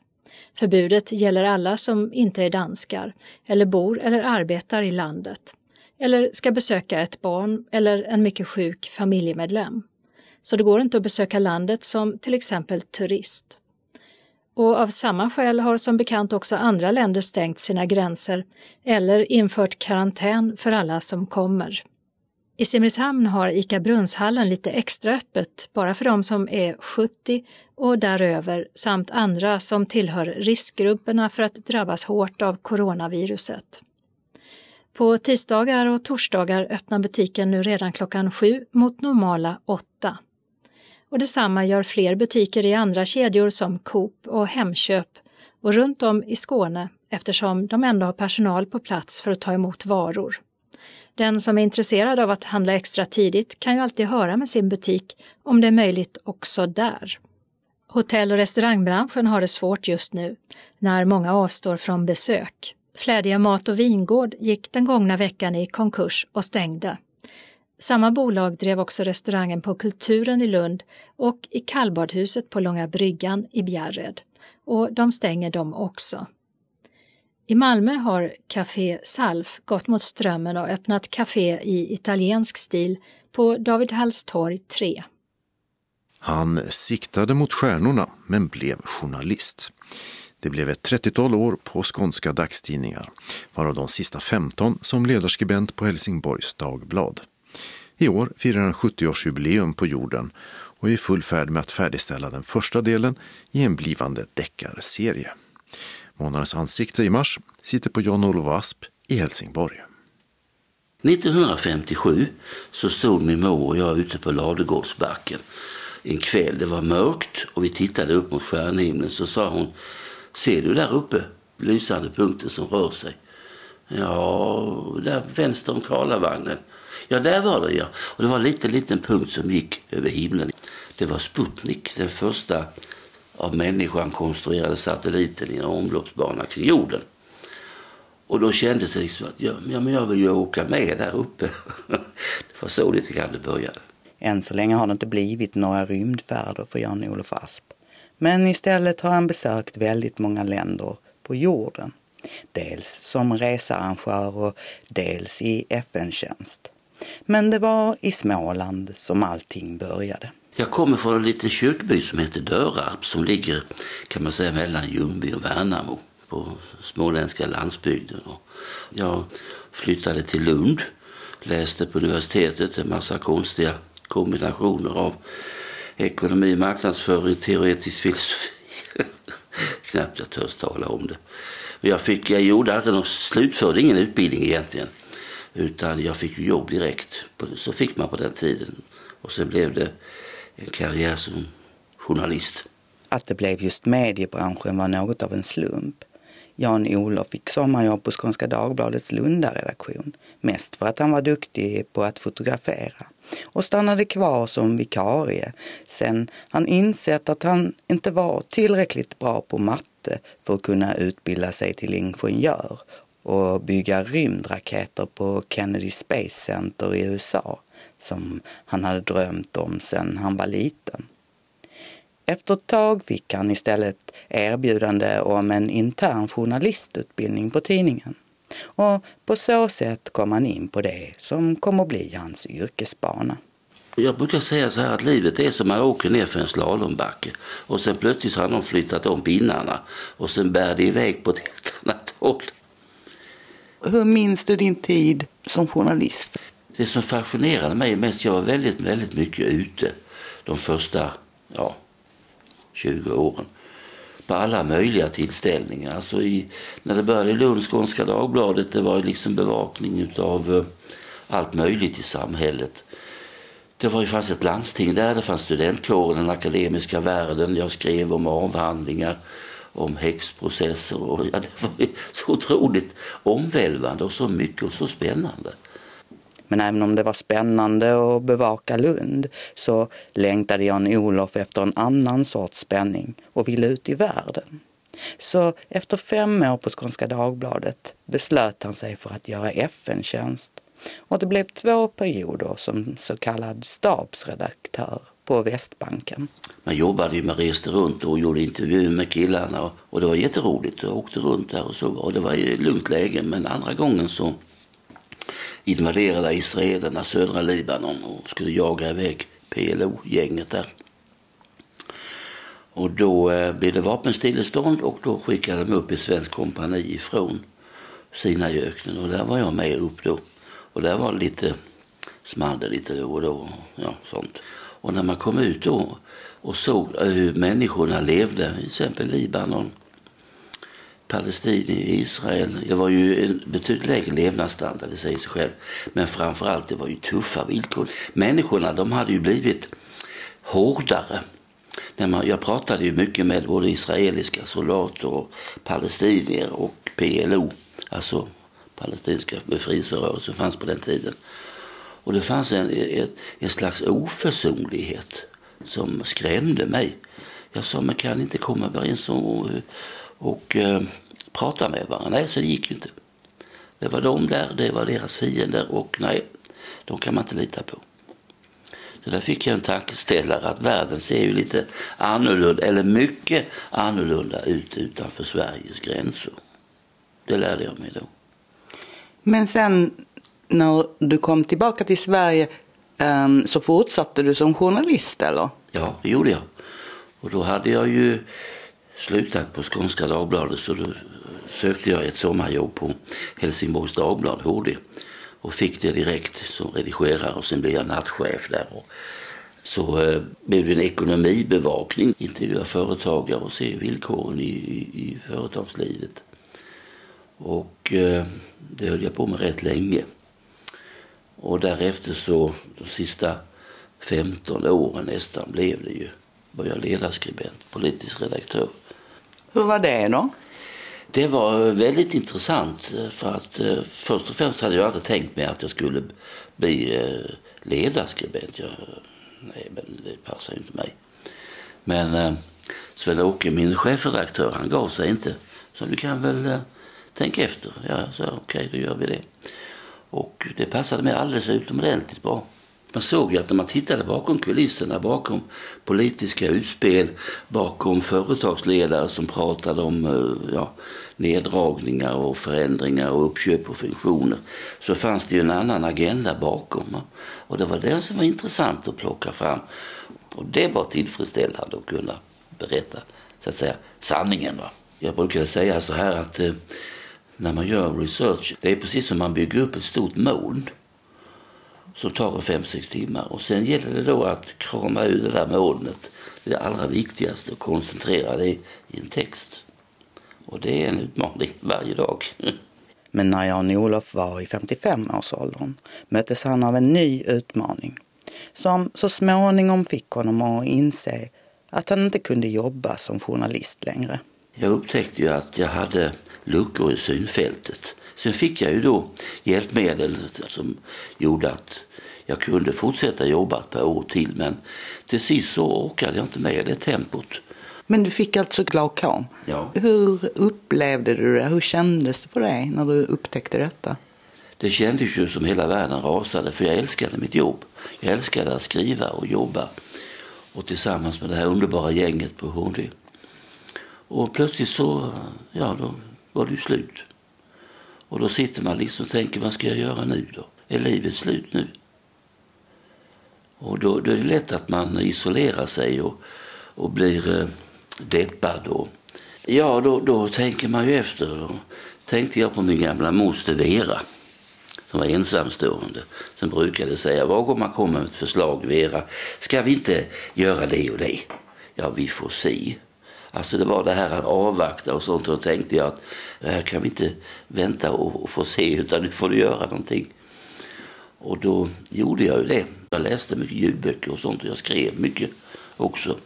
Förbudet gäller alla som inte är danskar eller bor eller arbetar i landet eller ska besöka ett barn eller en mycket sjuk familjemedlem. Så det går inte att besöka landet som till exempel turist. Och av samma skäl har som bekant också andra länder stängt sina gränser eller infört karantän för alla som kommer. I Simrishamn har ICA Brunnshallen lite extra öppet bara för de som är 70 och däröver samt andra som tillhör riskgrupperna för att drabbas hårt av coronaviruset. På tisdagar och torsdagar öppnar butiken nu redan klockan sju mot normala åtta. Och detsamma gör fler butiker i andra kedjor som Coop och Hemköp och runt om i Skåne eftersom de ändå har personal på plats för att ta emot varor. Den som är intresserad av att handla extra tidigt kan ju alltid höra med sin butik om det är möjligt också där. Hotell och restaurangbranschen har det svårt just nu, när många avstår från besök. Flädiga mat och vingård gick den gångna veckan i konkurs och stängde. Samma bolag drev också restaurangen på Kulturen i Lund och i kallbadhuset på Långa bryggan i Bjärred. Och de stänger de också. I Malmö har Café Salf gått mot strömmen och öppnat café i italiensk stil på David Halls torg 3. Han siktade mot stjärnorna men blev journalist. Det blev ett 30-tal år på skånska dagstidningar, varav de sista 15 som ledarskribent på Helsingborgs Dagblad. I år firar han 70-årsjubileum på jorden och är i full färd med att färdigställa den första delen i en blivande deckarserie. Månadens ansikte i mars sitter på Jan-Olof Asp i Helsingborg. 1957 så stod min mor och jag ute på Ladugårdsbacken en kväll. Det var mörkt och vi tittade upp mot stjärnhimlen. Så sa hon, ser du där uppe lysande punkten som rör sig? Ja, där vänster om Karlavagnen. Ja, där var det ja. Och det var en liten, liten punkt som gick över himlen. Det var Sputnik, den första av människan konstruerade satelliten i en omloppsbana kring jorden. Och då kändes det liksom att ja, men jag vill ju åka med där uppe. det var så lite grann det började. Än så länge har det inte blivit några rymdfärder för Jan-Olof Asp. Men istället har han besökt väldigt många länder på jorden. Dels som researrangör och dels i FN-tjänst. Men det var i Småland som allting började. Jag kommer från en liten kyrkby som heter Dörarp som ligger kan man säga mellan Ljungby och Värnamo på småländska landsbygden. Jag flyttade till Lund, läste på universitetet en massa konstiga kombinationer av ekonomi, marknadsföring, teoretisk filosofi. Knappt jag törs tala om det. Jag, fick, jag gjorde aldrig någon, slutförde ingen utbildning egentligen. Utan jag fick jobb direkt. Så fick man på den tiden. Och sen blev det Eh, karriär som journalist. Att det blev just mediebranschen var något av en slump. Jan-Olof fick sommarjobb på Skånska Dagbladets Lundaredaktion. Mest för att han var duktig på att fotografera och stannade kvar som vikarie sen han insett att han inte var tillräckligt bra på matte för att kunna utbilda sig till ingenjör och bygga rymdraketer på Kennedy Space Center i USA som han hade drömt om sedan han var liten. Efter ett tag fick han istället erbjudande om en intern journalistutbildning på tidningen. Och på så sätt kom han in på det som kom att bli hans yrkesbana. Jag brukar säga så här att livet är som att åka ner för en slalombacke och sen plötsligt har de flyttat om pinnarna och sen bär det iväg på ett helt annat håll. Hur minns du din tid som journalist? Det som fascinerade mig mest, jag var väldigt, väldigt mycket ute de första ja, 20 åren på alla möjliga tillställningar. Alltså i, när det började i Lund, Skånska Dagbladet, det var liksom bevakning av eh, allt möjligt i samhället. Det var ju fanns ett landsting där, det fanns studentkåren, den akademiska världen. Jag skrev om avhandlingar, om häxprocesser och ja, det var så otroligt omvälvande och så mycket och så spännande. Men även om det var spännande att bevaka Lund så längtade Jan-Olof efter en annan sorts spänning och ville ut i världen. Så efter fem år på Skånska Dagbladet beslöt han sig för att göra FN-tjänst. Och det blev två perioder som så kallad stabsredaktör på på Västbanken. Man jobbade ju, man reste runt och gjorde intervjuer med killarna och, och det var jätteroligt. Jag åkte runt där och så och det var ju lugnt läge. Men andra gången så invaderade israelerna södra Libanon och skulle jaga iväg PLO-gänget där. Och då eh, blev det vapenstillestånd och då skickade de upp ett svenskt kompani ifrån Sinaiöknen och där var jag med upp då. Och där var det lite, small lite då och då. Ja, sånt. Och när man kom ut då och såg eh, hur människorna levde, till exempel Libanon, Palestina, Israel. Det var ju en betydligt lägre levnadsstandard, det säger sig själv. Men framförallt, det var ju tuffa villkor. Människorna, de hade ju blivit hårdare. Jag pratade ju mycket med både israeliska soldater och palestinier och PLO, alltså palestinska befrielserörelsen som fanns på den tiden. Och det fanns en, en, en slags oförsonlighet som skrämde mig. Jag sa, men kan inte komma överens om och eh, prata med varandra? Nej, så det gick ju inte. Det var de där, det var deras fiender och nej, de kan man inte lita på. Så där fick jag en tankeställare att världen ser ju lite annorlunda, eller mycket annorlunda ut utanför Sveriges gränser. Det lärde jag mig då. Men sen när du kom tillbaka till Sverige um, så fortsatte du som journalist eller? Ja, det gjorde jag. Och då hade jag ju slutat på Skånska Dagbladet så då sökte jag ett sommarjobb på Helsingborgs Dagblad, HD. Och fick det direkt som redigerare och sen blev jag nattchef där. Och så eh, blev det en ekonomibevakning, intervjua företagare och se villkoren i, i, i företagslivet. Och eh, det höll jag på med rätt länge. Och därefter så, de sista 15 åren nästan, blev det ju, var jag ledarskribent, politisk redaktör. Hur var det då? Det var väldigt intressant eh, för att eh, först och främst hade jag aldrig tänkt mig att jag skulle bli eh, ledarskribent. Jag, nej, men det passar ju inte mig. Men eh, Sven-Åke, min chefredaktör, han gav sig inte. Så du kan väl eh, tänka efter. Ja, så okej, okay, då gör vi det. Och det passade mig alldeles utomordentligt bra. Man såg ju att när man tittade bakom kulisserna, bakom politiska utspel, bakom företagsledare som pratade om eh, ja, neddragningar och förändringar och uppköp och funktioner, så fanns det ju en annan agenda bakom. Och det var den som var intressant att plocka fram. Och det var tillfredsställande att kunna berätta så att säga, sanningen. Va? Jag brukade säga så här att eh, när man gör research, det är precis som man bygger upp ett stort moln som tar fem sex timmar. Och sen gäller det då att krama ur det där molnet, det allra viktigaste, och koncentrera det i en text. Och det är en utmaning varje dag. Men när Jan-Olof var i 55-årsåldern möttes han av en ny utmaning som så småningom fick honom att inse att han inte kunde jobba som journalist längre. Jag upptäckte ju att jag hade luckor i synfältet. Sen fick jag ju då hjälpmedel som gjorde att jag kunde fortsätta jobba ett par år till men till sist så orkade jag inte med det tempot. Men du fick alltså glaukom? Ja. Hur upplevde du det? Hur kändes det för dig när du upptäckte detta? Det kändes ju som hela världen rasade för jag älskade mitt jobb. Jag älskade att skriva och jobba och tillsammans med det här underbara gänget på HD. Och plötsligt så, ja då var det ju slut. Och då sitter man liksom och tänker, vad ska jag göra nu då? Är livet slut nu? Och då, då är det lätt att man isolerar sig och, och blir eh, deppad. Och, ja, då, då tänker man ju efter. Då tänkte jag på min gamla moster Vera som var ensamstående. Som brukade säga, var gång man kommer med ett förslag, Vera, ska vi inte göra det och det? Ja, vi får se. Alltså det var det här att avvakta och sånt. Och då tänkte jag att här kan vi inte vänta och, och få se utan nu får du göra någonting. Och då gjorde jag ju det. Jag läste mycket ljudböcker och sånt och jag skrev mycket också.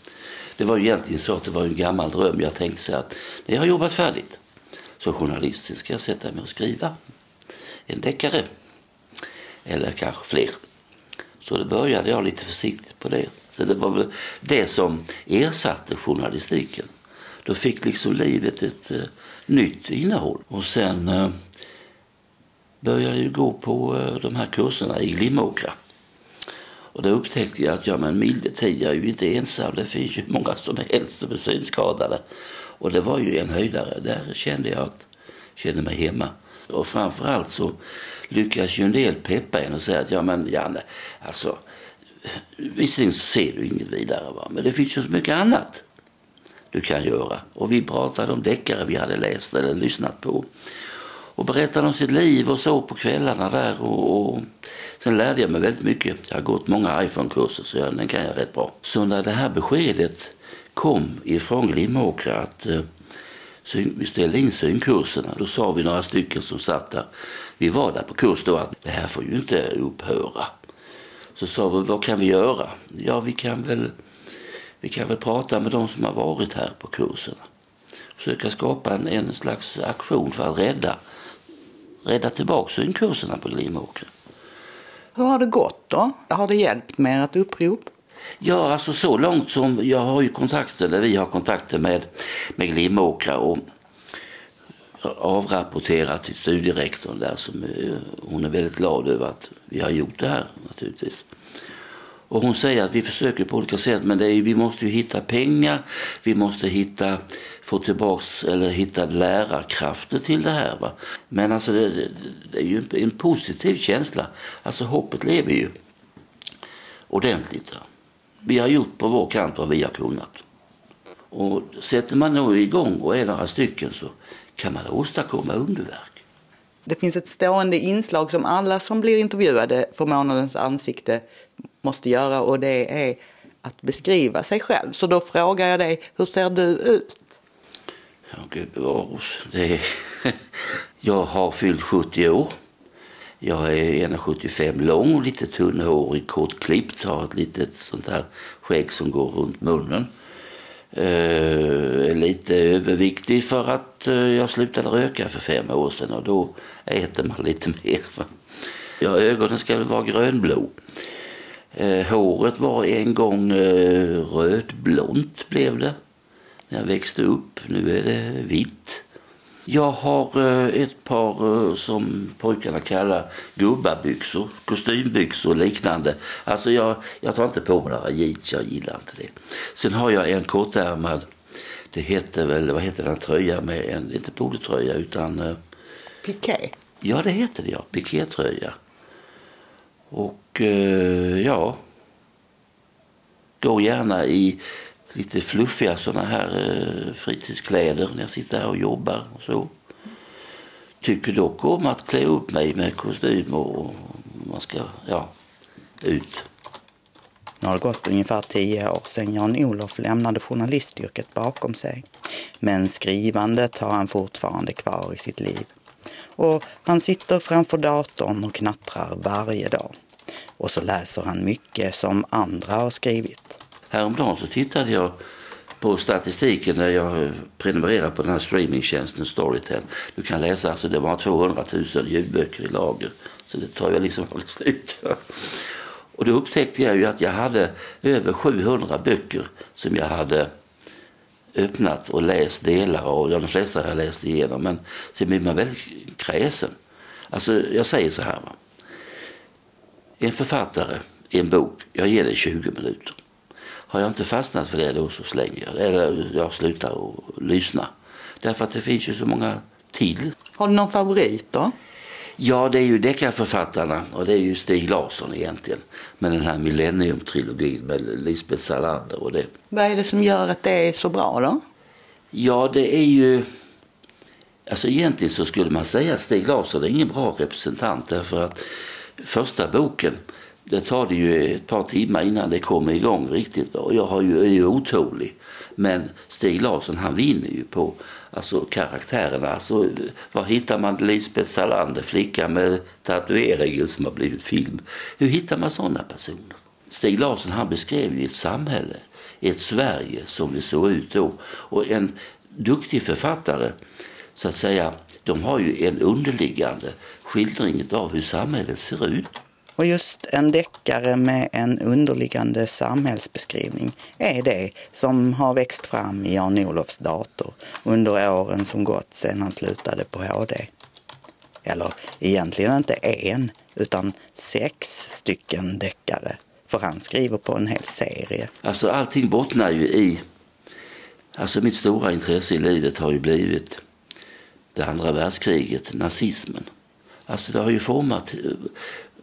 Det var ju egentligen så att det var en gammal dröm. Jag tänkte så att när jag har jobbat färdigt som journalist så ska jag sätta mig och skriva en deckare. Eller kanske fler. Så då började jag lite försiktigt på det. Så det var väl det som ersatte journalistiken. Då fick liksom livet ett eh, nytt innehåll. Och sen eh, började jag gå på eh, de här kurserna i Glimåkra. Och då upptäckte jag att ja, men jag är ju inte ensam. Det finns ju många som helst som är synskadade. Och det var ju en höjdare. Där kände jag att kände mig hemma. Och framförallt så lyckas ju en del peppa en och säga att ja men Janne, alltså visserligen så ser du inget vidare va? men det finns ju så mycket annat du kan göra. Och vi pratade om deckare vi hade läst eller lyssnat på. Och berättade om sitt liv och så på kvällarna där. Och, och sen lärde jag mig väldigt mycket. Jag har gått många iPhone-kurser så jag, den kan jag rätt bra. Så när det här beskedet kom ifrån Glimåkra att eh, vi ställde in synkurserna. Då sa vi några stycken som satt där. Vi var där på kurs då att det här får ju inte upphöra. Så sa vi, vad kan vi göra? Ja, vi kan väl, vi kan väl prata med de som har varit här på kurserna. Försöka skapa en, en slags aktion för att rädda, rädda tillbaka synkurserna på Glimåkra. Hur har det gått då? Har det hjälpt med ett upprop? Ja, alltså så långt som jag har ju kontakter, eller vi har kontakter med, med Glimåkra och avrapporterat till studierektorn där som hon är väldigt glad över att vi har gjort det här naturligtvis. Och hon säger att vi försöker på olika sätt men det är, vi måste ju hitta pengar, vi måste hitta, få tillbaks eller hitta lärarkrafter till det här. Va? Men alltså det, det, det är ju en, en, positiv känsla, alltså hoppet lever ju ordentligt. Va? Vi har gjort på vår kant vad vi har kunnat. Och sätter man då igång och är några stycken så kan man åstadkomma underverk. Det finns ett stående inslag som alla som blir intervjuade för månadens ansikte måste göra och det är att beskriva sig själv. Så då frågar jag dig, hur ser du ut? Ja, gud bevare oss. Det är... Jag har fyllt 70 år. Jag är 1,75 lång, lite tunnhårig, kortklippt, har ett litet sånt här skägg som går runt munnen. Eh, lite överviktig för att uh, jag slutade röka för fem år sedan och då äter man lite mer. Ja, ögonen ska vara grönblå. Eh, håret var en gång eh, rödblont blev det när jag växte upp. Nu är det vitt. Jag har eh, ett par eh, som pojkarna kallar gubbabyxor, kostymbyxor och liknande. Alltså jag, jag tar inte på mig några jeans, jag gillar inte det. Sen har jag en kortärmad, det heter väl, vad heter den tröja med en, inte polotröja utan... Eh, Piké? Ja det heter det ja, pikétröja. Och eh, ja, går gärna i lite fluffiga sådana här eh, fritidskläder när jag sitter här och jobbar och så. Tycker dock om att klä upp mig med kostym och man ska, ja, ut. Nu har det gått ungefär tio år sedan Jan-Olof lämnade journalistyrket bakom sig. Men skrivandet har han fortfarande kvar i sitt liv. Och han sitter framför datorn och knattrar varje dag. Och så läser han mycket som andra har skrivit. Häromdagen så tittade jag på statistiken när jag prenumererar på den här streamingtjänsten Storytel. Du kan läsa, alltså det var 200 000 ljudböcker i lager. Så det tar jag liksom aldrig slut. Och då upptäckte jag ju att jag hade över 700 böcker som jag hade öppnat och läst delar av. De flesta har jag läst igenom. Men sen blir man väldigt kräsen. Alltså jag säger så här. Va? En författare, en bok, jag ger dig 20 minuter. Har jag inte fastnat för det då så slänger jag det. Eller jag slutar och lyssna. Därför att det finns ju så många titlar. Har du någon favorit då? Ja, det är ju deckarförfattarna och det är ju Stig Larsson egentligen. Med den här Millennium-trilogin med Lisbeth Salander och det. Vad är det som gör att det är så bra då? Ja, det är ju... Alltså egentligen så skulle man säga att Stig Larsson är ingen bra representant därför att första boken det tar det ju ett par timmar innan det kommer igång riktigt. Och jag har ju, är ju otålig. Men Stig Larsson han vinner ju på alltså, karaktärerna. Alltså, var hittar man Lisbeth Salander, flickan med tatueringen som har blivit film? Hur hittar man sådana personer? Stig Larsson han beskrev ju ett samhälle, ett Sverige som det såg ut då. Och en duktig författare, så att säga, de har ju en underliggande skildring av hur samhället ser ut. Och just en deckare med en underliggande samhällsbeskrivning är det som har växt fram i Jan-Olofs dator under åren som gått sedan han slutade på HD. Eller egentligen inte en, utan sex stycken deckare för han skriver på en hel serie. Alltså allting bottnar ju i, alltså mitt stora intresse i livet har ju blivit det andra världskriget, nazismen. Alltså det har ju format eh,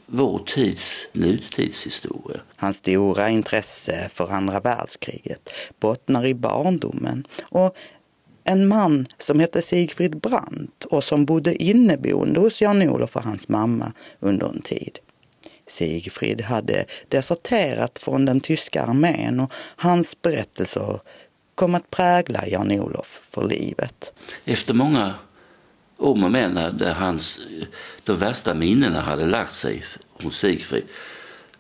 vår tids nutidshistoria. Hans stora intresse för andra världskriget bottnar i barndomen och en man som hette Sigfrid Brandt och som bodde inneboende hos Jan-Olof och hans mamma under en tid. Sigfrid hade deserterat från den tyska armén och hans berättelser kom att prägla Jan-Olof för livet. Efter många om och men när hans, de värsta minnena hade lagt sig hos Sigfrid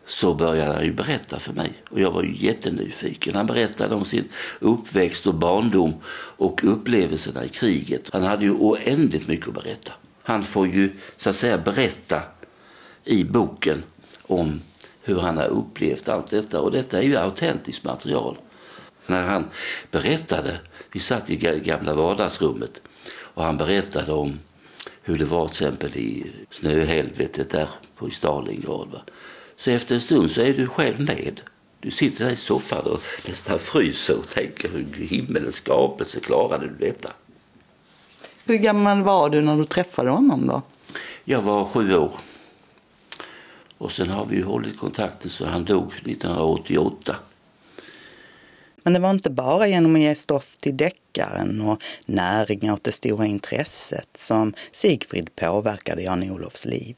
så började han ju berätta för mig. Och jag var ju jättenyfiken. Han berättade om sin uppväxt och barndom och upplevelserna i kriget. Han hade ju oändligt mycket att berätta. Han får ju så att säga berätta i boken om hur han har upplevt allt detta. Och detta är ju autentiskt material. När han berättade, vi satt i gamla vardagsrummet och han berättade om hur det var till exempel i snöhelvetet där på i Stalingrad. Va? Så efter en stund så är du själv med. Du sitter där i soffan och nästan fryser och tänker hur himmelens skapelse klarade du detta? Hur gammal var du när du träffade honom då? Jag var sju år. Och sen har vi hållit kontakten så han dog 1988. Men det var inte bara genom att ge stoff till deckaren och näring åt det stora intresset som Sigfrid påverkade Jan-Olofs liv.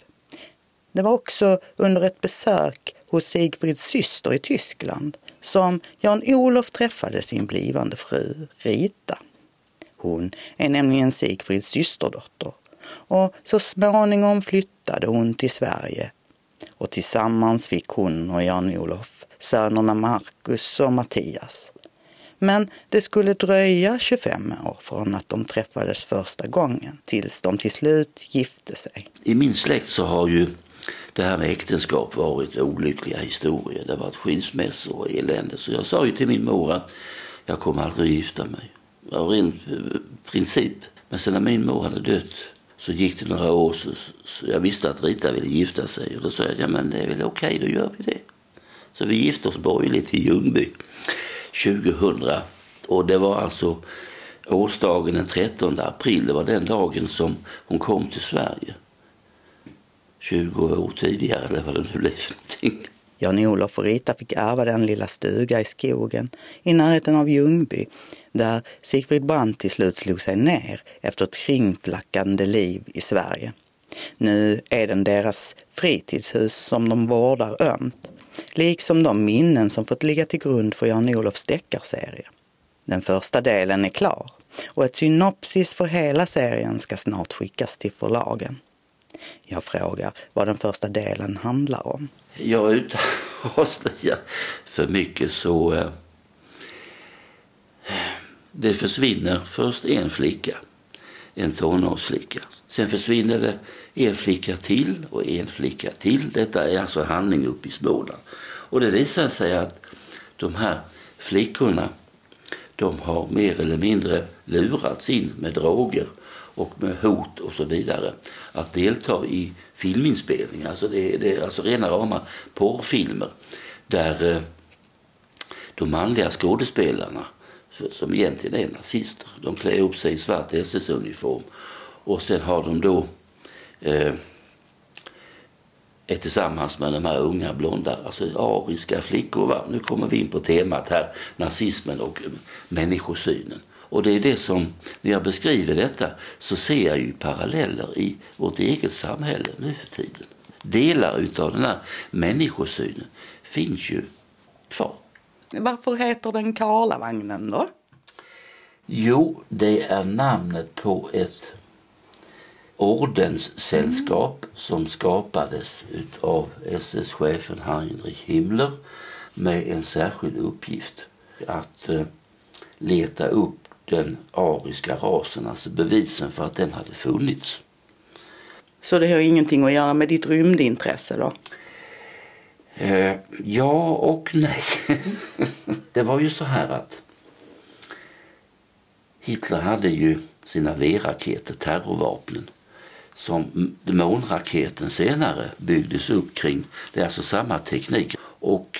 Det var också under ett besök hos Sigfrids syster i Tyskland som Jan-Olof träffade sin blivande fru Rita. Hon är nämligen Sigfrids systerdotter och så småningom flyttade hon till Sverige och tillsammans fick hon och Jan-Olof sönerna Marcus och Mattias. Men det skulle dröja 25 år från att de träffades första gången tills de till slut gifte sig. I min släkt så har ju det här med äktenskap varit olyckliga historier. Det har varit skilsmässor och elände. Så jag sa ju till min mor att jag kommer aldrig att gifta mig. Av ren eh, princip. Men sen när min mor hade dött så gick det några år så, så jag visste att Rita ville gifta sig. Och då sa jag, ja men det är väl okej, då gör vi det. Så vi gifte oss borgerligt i Ljungby 2000. Och det var alltså årsdagen den 13 april. Det var den dagen som hon kom till Sverige. 20 år tidigare eller vad det nu blev för någonting. Jan-Olof och Rita fick ärva den lilla stuga i skogen i närheten av Ljungby där Sigfrid Brandt till slut slog sig ner efter ett kringflackande liv i Sverige. Nu är den deras fritidshus som de vårdar ömt, liksom de minnen som fått ligga till grund för Jan-Olofs deckarserie. Den första delen är klar och ett synopsis för hela serien ska snart skickas till förlagen. Jag frågar vad den första delen handlar om. Ja, utan att avslöja för mycket så... Eh, det försvinner först en flicka, en tonårsflicka. Sen försvinner det en flicka till och en flicka till. Detta är alltså handling uppe i Småland. Och det visar sig att de här flickorna de har mer eller mindre lurats in med droger och med hot och så vidare att delta i filminspelningar. Alltså det, det är alltså rena rama porrfilmer där eh, de manliga skådespelarna som egentligen är nazister, de klär upp sig i svart SS-uniform och sen har de då eh, är tillsammans med de här unga blonda, alltså ariska flickor. Va? Nu kommer vi in på temat här, nazismen och människosynen. Och det är det som, när jag beskriver detta så ser jag ju paralleller i vårt eget samhälle nu för tiden. Delar utav den här människosynen finns ju kvar. Varför heter den Karlavagnen då? Jo, det är namnet på ett ordenssällskap mm. som skapades av SS-chefen Heinrich Himmler med en särskild uppgift att eh, leta upp den ariska rasen, alltså bevisen för att den hade funnits. Så det har ingenting att göra med ditt rymdintresse då? Eh, ja och nej. det var ju så här att Hitler hade ju sina V-raketer, terrorvapnen, som månraketen senare byggdes upp kring. Det är alltså samma teknik. Och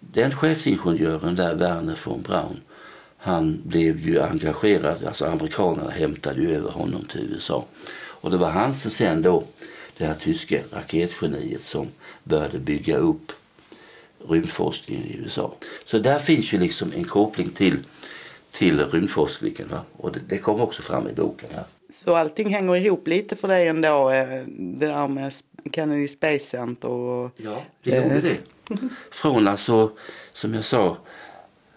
den chefsingenjören där, Werner von Braun, han blev ju engagerad, alltså amerikanerna hämtade ju över honom till USA. Och det var han som sen då, det här tyska raketgeniet som började bygga upp rymdforskningen i USA. Så där finns ju liksom en koppling till till rymdforskningen. Va? Och det, det kom också fram i boken. Här. Så allting hänger ihop lite för dig ändå, eh, det där med Kennedy Space Center och... Ja, det gjorde eh. det. Från alltså, som jag sa,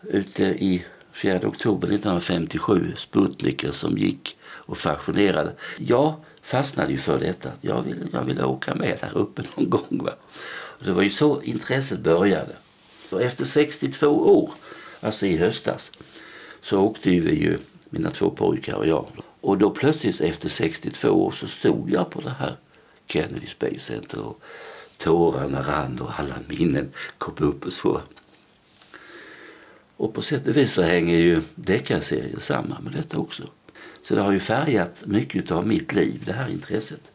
ute i 4 oktober 1957, Sputniken som gick och fascinerade. Jag fastnade ju för detta. Jag ville, jag vill åka med där uppe någon gång. Va? Och det var ju så intresset började. Och efter 62 år, alltså i höstas, så åkte vi ju, mina två pojkar och jag. Och då plötsligt efter 62 år så stod jag på det här Kennedy Space Center och tårarna rann och alla minnen kom upp och så. Och på sätt och vis så hänger ju deckarserien samman med detta också. Så det har ju färgat mycket av mitt liv, det här intresset.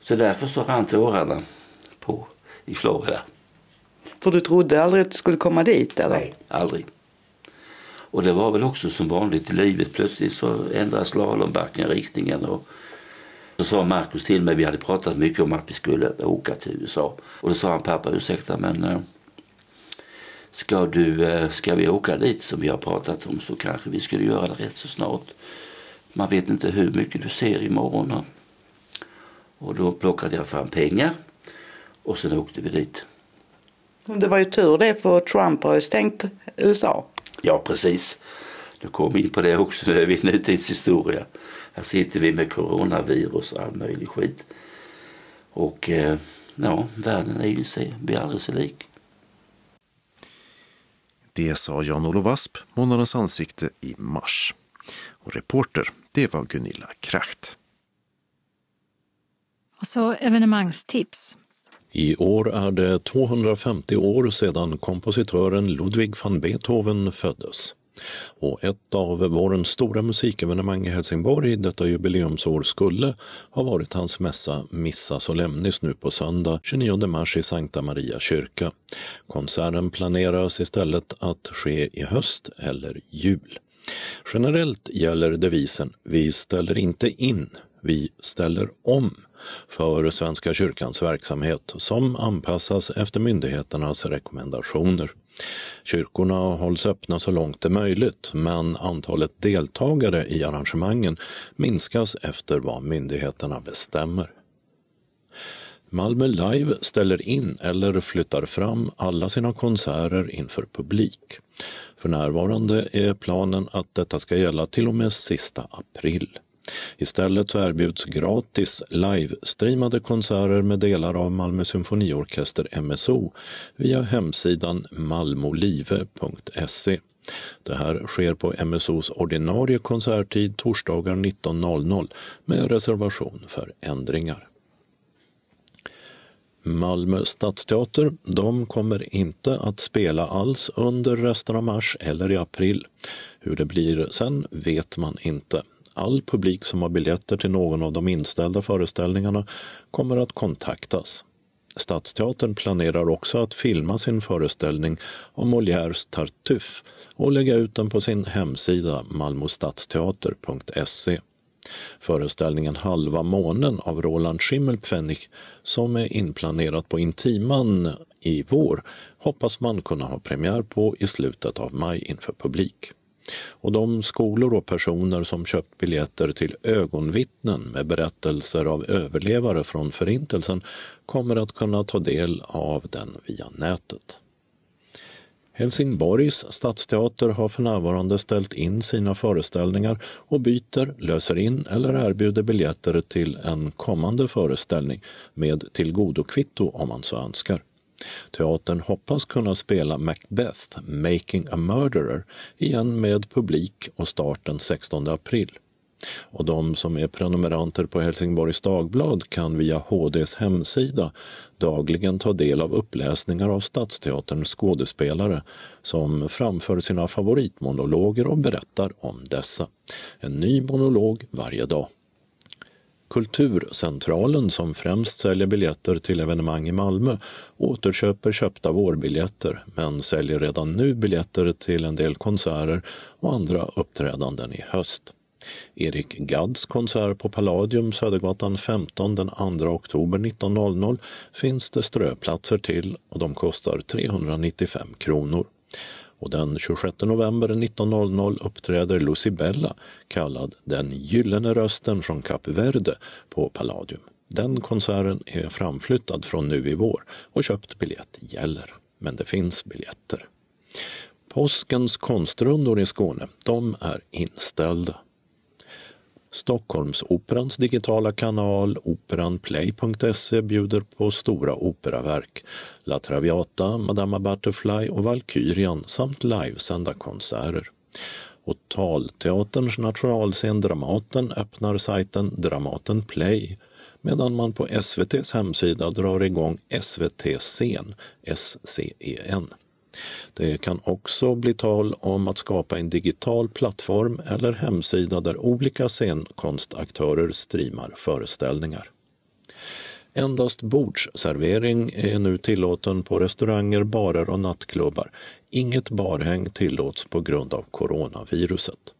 Så därför så rann tårarna på i Florida. För du trodde aldrig att du skulle komma dit eller? Nej, aldrig. Och det var väl också som vanligt i livet. Plötsligt så ändrade slalombacken riktningen. Och så sa Markus till mig, vi hade pratat mycket om att vi skulle åka till USA. Och då sa han, pappa ursäkta men eh, ska, du, eh, ska vi åka dit som vi har pratat om så kanske vi skulle göra det rätt så snart. Man vet inte hur mycket du ser imorgon. Och då plockade jag fram pengar och sen åkte vi dit. Det var ju tur det för Trump har ju stängt USA. Ja, precis. Nu kom in på det också, nu är vi nutidshistoria. Här sitter vi med coronavirus och all möjlig skit. Och eh, ja, världen är ju sig, blir aldrig så lik. Det sa Jan-Olof Asp, Månadens ansikte i mars. Och reporter, det var Gunilla Kracht. Och så evenemangstips. I år är det 250 år sedan kompositören Ludwig van Beethoven föddes. Och ett av vårens stora musikevenemang i Helsingborg detta jubileumsår skulle ha varit hans mässa Missa Solemnis nu på söndag 29 mars i Sankta Maria kyrka. Konserten planeras istället att ske i höst eller jul. Generellt gäller devisen Vi ställer inte in, vi ställer om för Svenska kyrkans verksamhet som anpassas efter myndigheternas rekommendationer. Kyrkorna hålls öppna så långt det är möjligt men antalet deltagare i arrangemangen minskas efter vad myndigheterna bestämmer. Malmö Live ställer in eller flyttar fram alla sina konserter inför publik. För närvarande är planen att detta ska gälla till och med sista april. Istället så erbjuds gratis livestreamade konserter med delar av Malmö symfoniorkester MSO via hemsidan malmolive.se. Det här sker på MSOs ordinarie konserttid torsdagar 19.00 med reservation för ändringar. Malmö stadsteater de kommer inte att spela alls under resten av mars eller i april. Hur det blir sen vet man inte all publik som har biljetter till någon av de inställda föreställningarna kommer att kontaktas. Stadsteatern planerar också att filma sin föreställning om Molières Tartuffe och lägga ut den på sin hemsida malmostadsteater.se. Föreställningen Halva månen av Roland Schimmelpfennig som är inplanerat på Intiman i vår hoppas man kunna ha premiär på i slutet av maj inför publik. Och de skolor och personer som köpt biljetter till ögonvittnen med berättelser av överlevare från Förintelsen kommer att kunna ta del av den via nätet. Helsingborgs stadsteater har för närvarande ställt in sina föreställningar och byter, löser in eller erbjuder biljetter till en kommande föreställning med tillgodokvitto om man så önskar. Teatern hoppas kunna spela Macbeth, Making a Murderer, igen med publik och start den 16 april. Och de som är prenumeranter på Helsingborgs Dagblad kan via HDs hemsida dagligen ta del av uppläsningar av Stadsteaterns skådespelare som framför sina favoritmonologer och berättar om dessa. En ny monolog varje dag. Kulturcentralen, som främst säljer biljetter till evenemang i Malmö, återköper köpta vårbiljetter men säljer redan nu biljetter till en del konserter och andra uppträdanden i höst. Erik Gadds konsert på Palladium Södergatan 15 den 2 oktober 19.00 finns det ströplatser till och de kostar 395 kronor. Och den 26 november 19.00 uppträder Lucibella, kallad Den gyllene rösten från Kap Verde, på Palladium. Den konserten är framflyttad från nu i vår och köpt biljett gäller. Men det finns biljetter. Påskens konstrundor i Skåne, de är inställda. Stockholmsoperans digitala kanal operanplay.se bjuder på stora operaverk, La Traviata, Madama Butterfly och Valkyrian samt livesända konserter. Och Talteaterns nationalscen Dramaten öppnar sajten Dramaten Play medan man på SVTs hemsida drar igång SVT Scen, SCEN. Det kan också bli tal om att skapa en digital plattform eller hemsida där olika scenkonstaktörer streamar föreställningar. Endast bordsservering är nu tillåten på restauranger, barer och nattklubbar. Inget barhäng tillåts på grund av coronaviruset.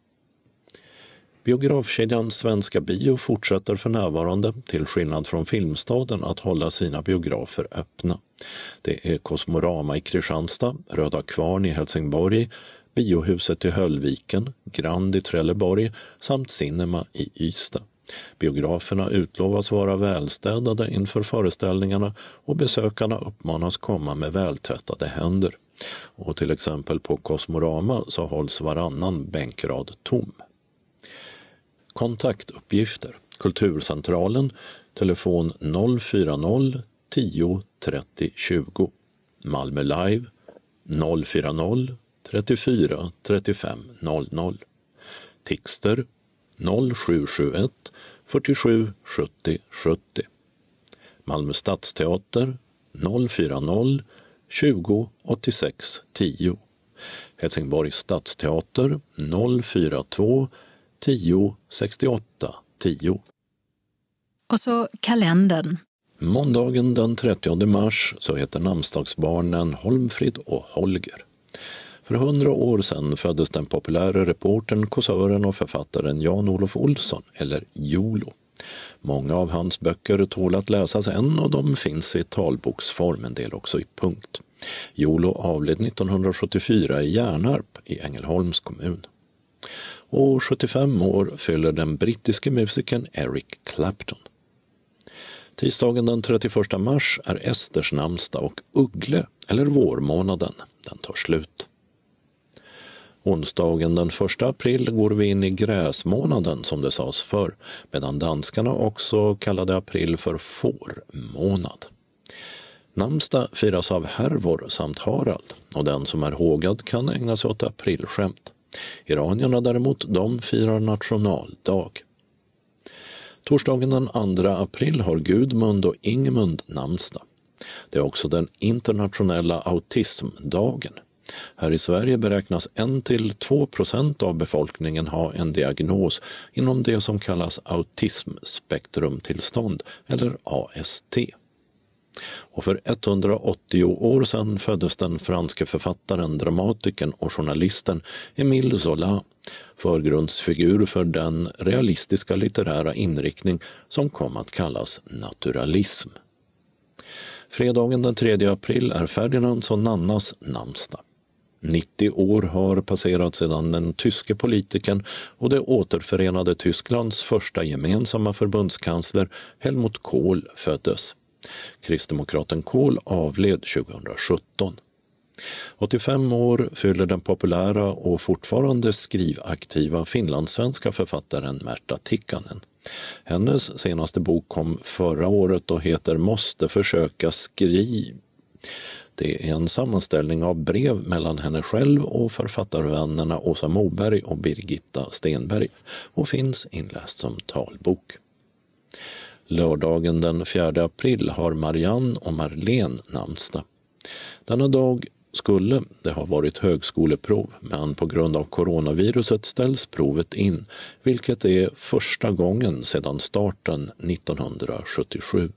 Biografkedjan Svenska Bio fortsätter för närvarande, till skillnad från Filmstaden, att hålla sina biografer öppna. Det är Kosmorama i Kristianstad, Röda Kvarn i Helsingborg, Biohuset i Höllviken, Grand i Trelleborg samt Cinema i Ystad. Biograferna utlovas vara välstädade inför föreställningarna och besökarna uppmanas komma med vältvättade händer. Och till exempel på Kosmorama så hålls varannan bänkrad tom. Kontaktuppgifter Kulturcentralen telefon 040 10 30 20 Malmö Live 040 34 35 00 Tixter 0771 47 70 70 Malmö Stadsteater 040 20 86 10 Helsingborgs stadsteater 042 10 68 10. Och så kalendern. Måndagen den 30 mars så heter namnsdagsbarnen Holmfrid och Holger. För hundra år sedan föddes den populära reportern, kåsören och författaren Jan-Olof Olsson, eller Jolo. Många av hans böcker tål att läsas än och de finns i talboksform, en del också i punkt. Jolo avled 1974 i Hjärnarp i Ängelholms kommun. Och 75 år fyller den brittiske musikern Eric Clapton. Tisdagen den 31 mars är Esters namnsdag och Uggle, eller vårmånaden, den tar slut. Onsdagen den 1 april går vi in i gräsmånaden som det sades förr, medan danskarna också kallade april för fårmånad. Namnsdag firas av Hervor samt Harald och den som är hågad kan ägna sig åt aprilskämt. Iranierna däremot, de firar nationaldag. Torsdagen den 2 april har Gudmund och Ingemund namnsdag. Det är också den internationella autismdagen. Här i Sverige beräknas 1-2 procent av befolkningen ha en diagnos inom det som kallas autismspektrumtillstånd, eller AST. Och för 180 år sedan föddes den franske författaren, dramatikern och journalisten Émile Zola, förgrundsfigur för den realistiska litterära inriktning som kom att kallas naturalism. Fredagen den 3 april är Ferdinands och Nannas namnsdag. 90 år har passerat sedan den tyske politikern och det återförenade Tysklands första gemensamma förbundskansler Helmut Kohl föddes. Kristdemokraten Kohl avled 2017. 85 år fyller den populära och fortfarande skrivaktiva finlandssvenska författaren Märta Tikkanen. Hennes senaste bok kom förra året och heter Måste försöka skriva. Det är en sammanställning av brev mellan henne själv och författarvännerna Åsa Moberg och Birgitta Stenberg och finns inläst som talbok. Lördagen den 4 april har Marianne och Marlene namnsdag. Denna dag skulle det ha varit högskoleprov, men på grund av coronaviruset ställs provet in, vilket är första gången sedan starten 1977.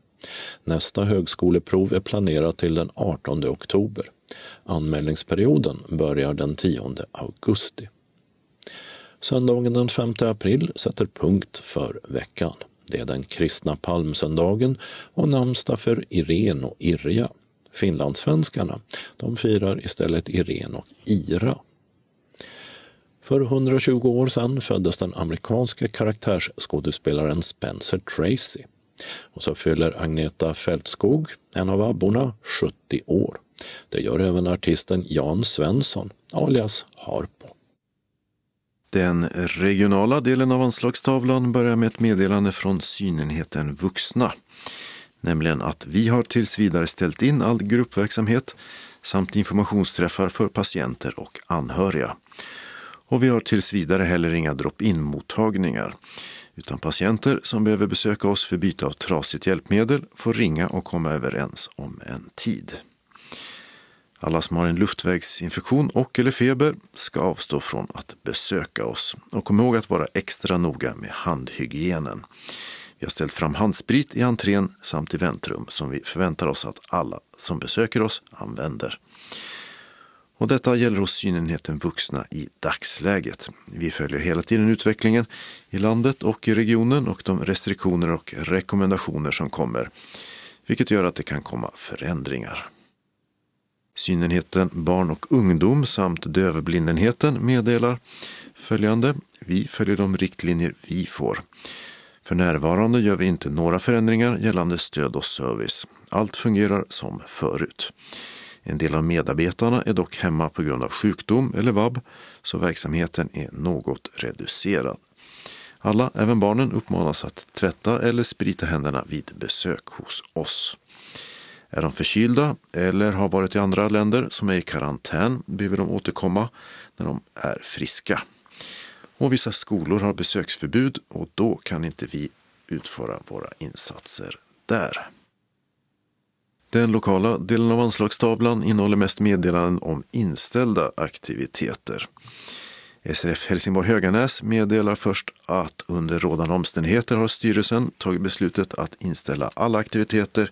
Nästa högskoleprov är planerat till den 18 oktober. Anmälningsperioden börjar den 10 augusti. Söndagen den 5 april sätter punkt för veckan. Det är den kristna palmsöndagen och namnsdag för Irene och Irja. Finlandssvenskarna de firar istället Irene och Ira. För 120 år sedan föddes den amerikanske karaktärsskådespelaren Spencer Tracy. Och så fyller Agneta Fältskog, en av abborna, 70 år. Det gör även artisten Jan Svensson, alias Harpo. Den regionala delen av anslagstavlan börjar med ett meddelande från synenheten Vuxna. Nämligen att vi har tills vidare ställt in all gruppverksamhet samt informationsträffar för patienter och anhöriga. Och vi har tills vidare heller inga drop-in-mottagningar. Utan patienter som behöver besöka oss för byte av trasigt hjälpmedel får ringa och komma överens om en tid. Alla som har en luftvägsinfektion och eller feber ska avstå från att besöka oss. Och kom ihåg att vara extra noga med handhygienen. Vi har ställt fram handsprit i entrén samt i väntrum som vi förväntar oss att alla som besöker oss använder. Och detta gäller hos synenheten vuxna i dagsläget. Vi följer hela tiden utvecklingen i landet och i regionen och de restriktioner och rekommendationer som kommer, vilket gör att det kan komma förändringar. Synenheten barn och ungdom samt dövblindenheten meddelar följande. Vi följer de riktlinjer vi får. För närvarande gör vi inte några förändringar gällande stöd och service. Allt fungerar som förut. En del av medarbetarna är dock hemma på grund av sjukdom eller vab, så verksamheten är något reducerad. Alla, även barnen, uppmanas att tvätta eller sprita händerna vid besök hos oss. Är de förkylda eller har varit i andra länder som är i karantän behöver de återkomma när de är friska. Och vissa skolor har besöksförbud och då kan inte vi utföra våra insatser där. Den lokala delen av anslagstavlan innehåller mest meddelanden om inställda aktiviteter. SRF Helsingborg Höganäs meddelar först att under rådande omständigheter har styrelsen tagit beslutet att inställa alla aktiviteter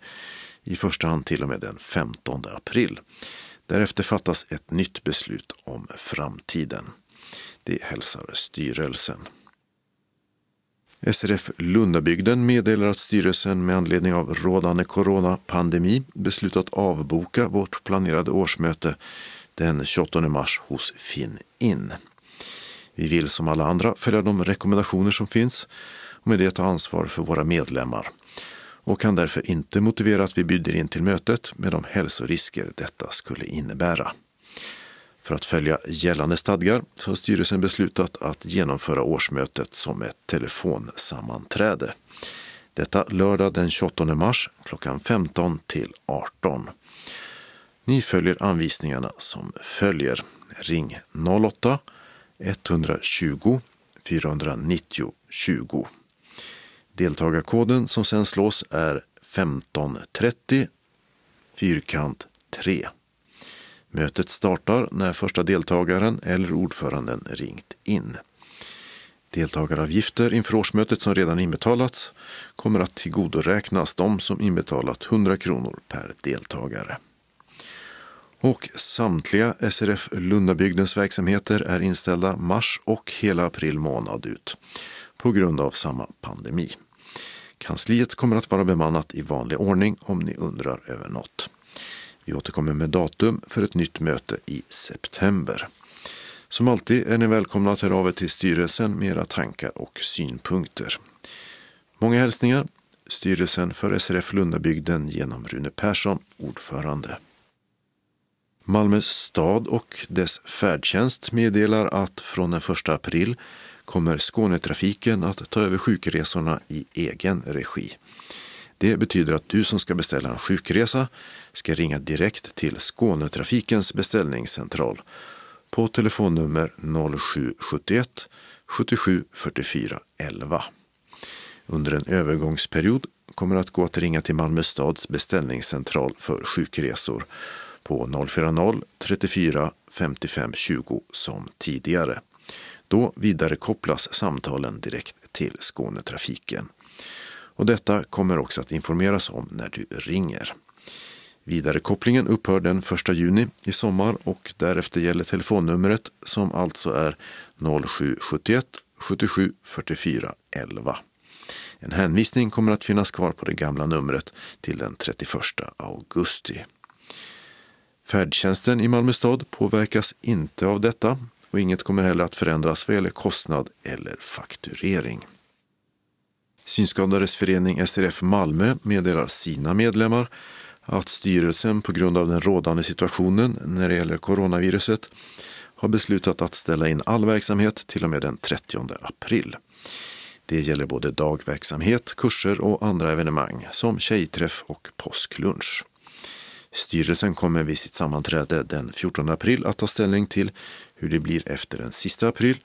i första hand till och med den 15 april. Därefter fattas ett nytt beslut om framtiden. Det hälsar styrelsen. SRF Lundabygden meddelar att styrelsen med anledning av rådande coronapandemi beslutat avboka vårt planerade årsmöte den 28 mars hos Finn In. Vi vill som alla andra följa de rekommendationer som finns och med det ta ansvar för våra medlemmar och kan därför inte motivera att vi bjuder in till mötet med de hälsorisker detta skulle innebära. För att följa gällande stadgar så har styrelsen beslutat att genomföra årsmötet som ett telefonsammanträde. Detta lördag den 28 mars klockan 15 till 18. Ni följer anvisningarna som följer. Ring 08-120 490 20. Deltagarkoden som sen slås är 1530 fyrkant 3. Mötet startar när första deltagaren eller ordföranden ringt in. Deltagaravgifter inför årsmötet som redan inbetalats kommer att tillgodoräknas de som inbetalat 100 kronor per deltagare. Och samtliga SRF Lundabygdens verksamheter är inställda mars och hela april månad ut på grund av samma pandemi. Kansliet kommer att vara bemannat i vanlig ordning om ni undrar över något. Vi återkommer med datum för ett nytt möte i september. Som alltid är ni välkomna att höra av er till styrelsen med era tankar och synpunkter. Många hälsningar. Styrelsen för SRF Lundabygden genom Rune Persson, ordförande. Malmö stad och dess färdtjänst meddelar att från den 1 april kommer Skånetrafiken att ta över sjukresorna i egen regi. Det betyder att du som ska beställa en sjukresa ska ringa direkt till Skånetrafikens beställningscentral på telefonnummer 0771 77 44 11. Under en övergångsperiod kommer det att gå att ringa till Malmö stads beställningscentral för sjukresor på 040-34 55 20 som tidigare. Då vidarekopplas samtalen direkt till Skånetrafiken. Och detta kommer också att informeras om när du ringer. Vidarekopplingen upphör den 1 juni i sommar och därefter gäller telefonnumret som alltså är 0771 77 44 11. En hänvisning kommer att finnas kvar på det gamla numret till den 31 augusti. Färdtjänsten i Malmö stad påverkas inte av detta och inget kommer heller att förändras vad gäller kostnad eller fakturering. Synskadades förening SRF Malmö meddelar sina medlemmar att styrelsen på grund av den rådande situationen när det gäller coronaviruset har beslutat att ställa in all verksamhet till och med den 30 april. Det gäller både dagverksamhet, kurser och andra evenemang som tjejträff och påsklunch. Styrelsen kommer vid sitt sammanträde den 14 april att ta ställning till hur det blir efter den sista april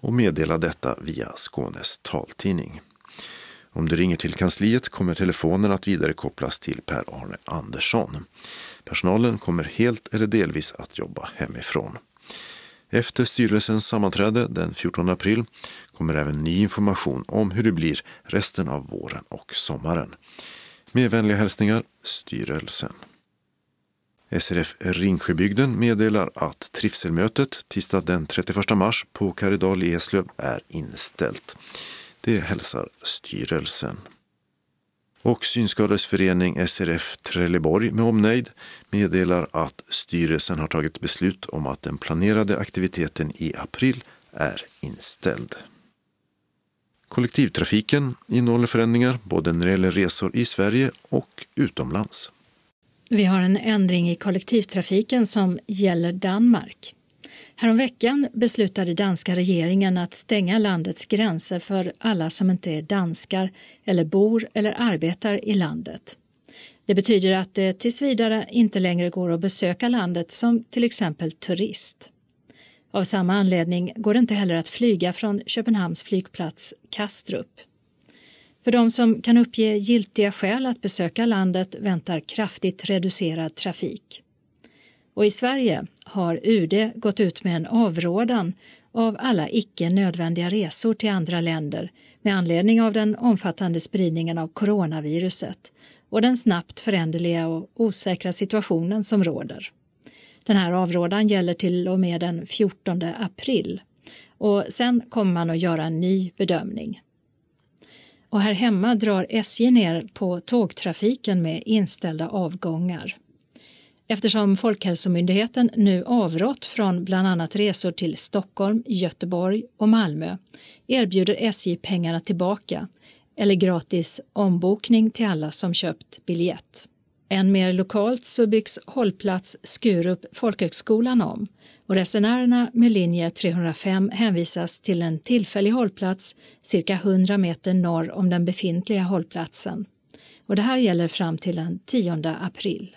och meddela detta via Skånes taltidning. Om du ringer till kansliet kommer telefonen att vidarekopplas till Per-Arne Andersson. Personalen kommer helt eller delvis att jobba hemifrån. Efter styrelsens sammanträde den 14 april kommer även ny information om hur det blir resten av våren och sommaren. Med vänliga hälsningar, styrelsen. SRF Ringsjöbygden meddelar att trivselmötet tisdag den 31 mars på Karidal i Eslöv är inställt. Det hälsar styrelsen. Och Synskadades förening SRF Trelleborg med omnejd meddelar att styrelsen har tagit beslut om att den planerade aktiviteten i april är inställd. Kollektivtrafiken innehåller förändringar både när det gäller resor i Sverige och utomlands. Vi har en ändring i kollektivtrafiken som gäller Danmark. Häromveckan beslutade danska regeringen att stänga landets gränser för alla som inte är danskar eller bor eller arbetar i landet. Det betyder att det tills vidare inte längre går att besöka landet som till exempel turist. Av samma anledning går det inte heller att flyga från Köpenhamns flygplats Kastrup. För de som kan uppge giltiga skäl att besöka landet väntar kraftigt reducerad trafik. Och i Sverige har UD gått ut med en avrådan av alla icke nödvändiga resor till andra länder med anledning av den omfattande spridningen av coronaviruset och den snabbt föränderliga och osäkra situationen som råder. Den här avrådan gäller till och med den 14 april och sen kommer man att göra en ny bedömning. Och här hemma drar SJ ner på tågtrafiken med inställda avgångar. Eftersom Folkhälsomyndigheten nu avrått från bland annat resor till Stockholm, Göteborg och Malmö erbjuder SJ pengarna tillbaka eller gratis ombokning till alla som köpt biljett. Än mer lokalt så byggs hållplats Skurup folkhögskolan om och resenärerna med linje 305 hänvisas till en tillfällig hållplats cirka 100 meter norr om den befintliga hållplatsen. Och det här gäller fram till den 10 april.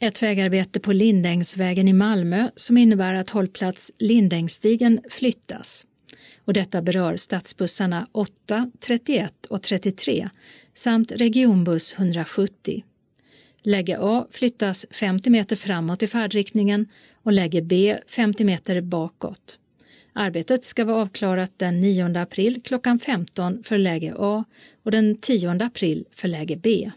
Ett vägarbete på Lindängsvägen i Malmö som innebär att hållplats Lindängsstigen flyttas. Och detta berör stadsbussarna 8, 31 och 33 samt regionbuss 170. Läge A flyttas 50 meter framåt i färdriktningen och läge B 50 meter bakåt. Arbetet ska vara avklarat den 9 april klockan 15 för läge A och den 10 april för läge B.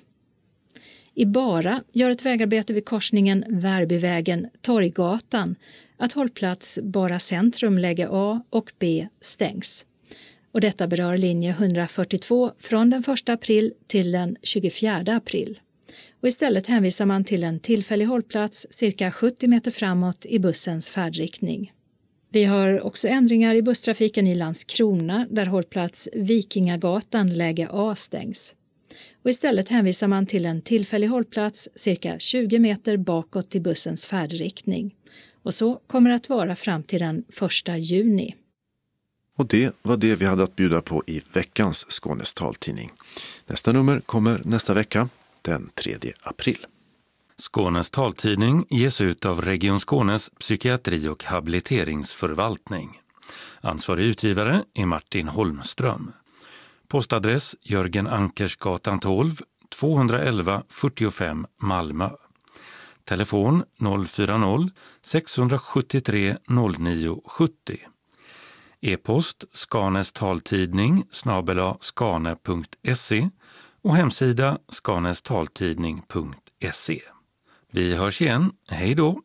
I Bara gör ett vägarbete vid korsningen Värbyvägen-Torggatan att hållplats Bara centrum läge A och B stängs. Och detta berör linje 142 från den 1 april till den 24 april. Och istället hänvisar man till en tillfällig hållplats cirka 70 meter framåt i bussens färdriktning. Vi har också ändringar i busstrafiken i Landskrona där hållplats Vikingagatan läge A stängs och istället hänvisar man till en tillfällig hållplats cirka 20 meter bakåt i bussens färdriktning. Och så kommer det att vara fram till den 1 juni. Och det var det vi hade att bjuda på i veckans Skånes taltidning. Nästa nummer kommer nästa vecka, den 3 april. Skånes taltidning ges ut av Region Skånes psykiatri och habiliteringsförvaltning. Ansvarig utgivare är Martin Holmström. Postadress Jörgen Ankersgatan 12, 211 45 Malmö. Telefon 040-673 0970. E-post Skanes taltidning snabela skane.se och hemsida skanestaltidning.se. Vi hörs igen. Hej då!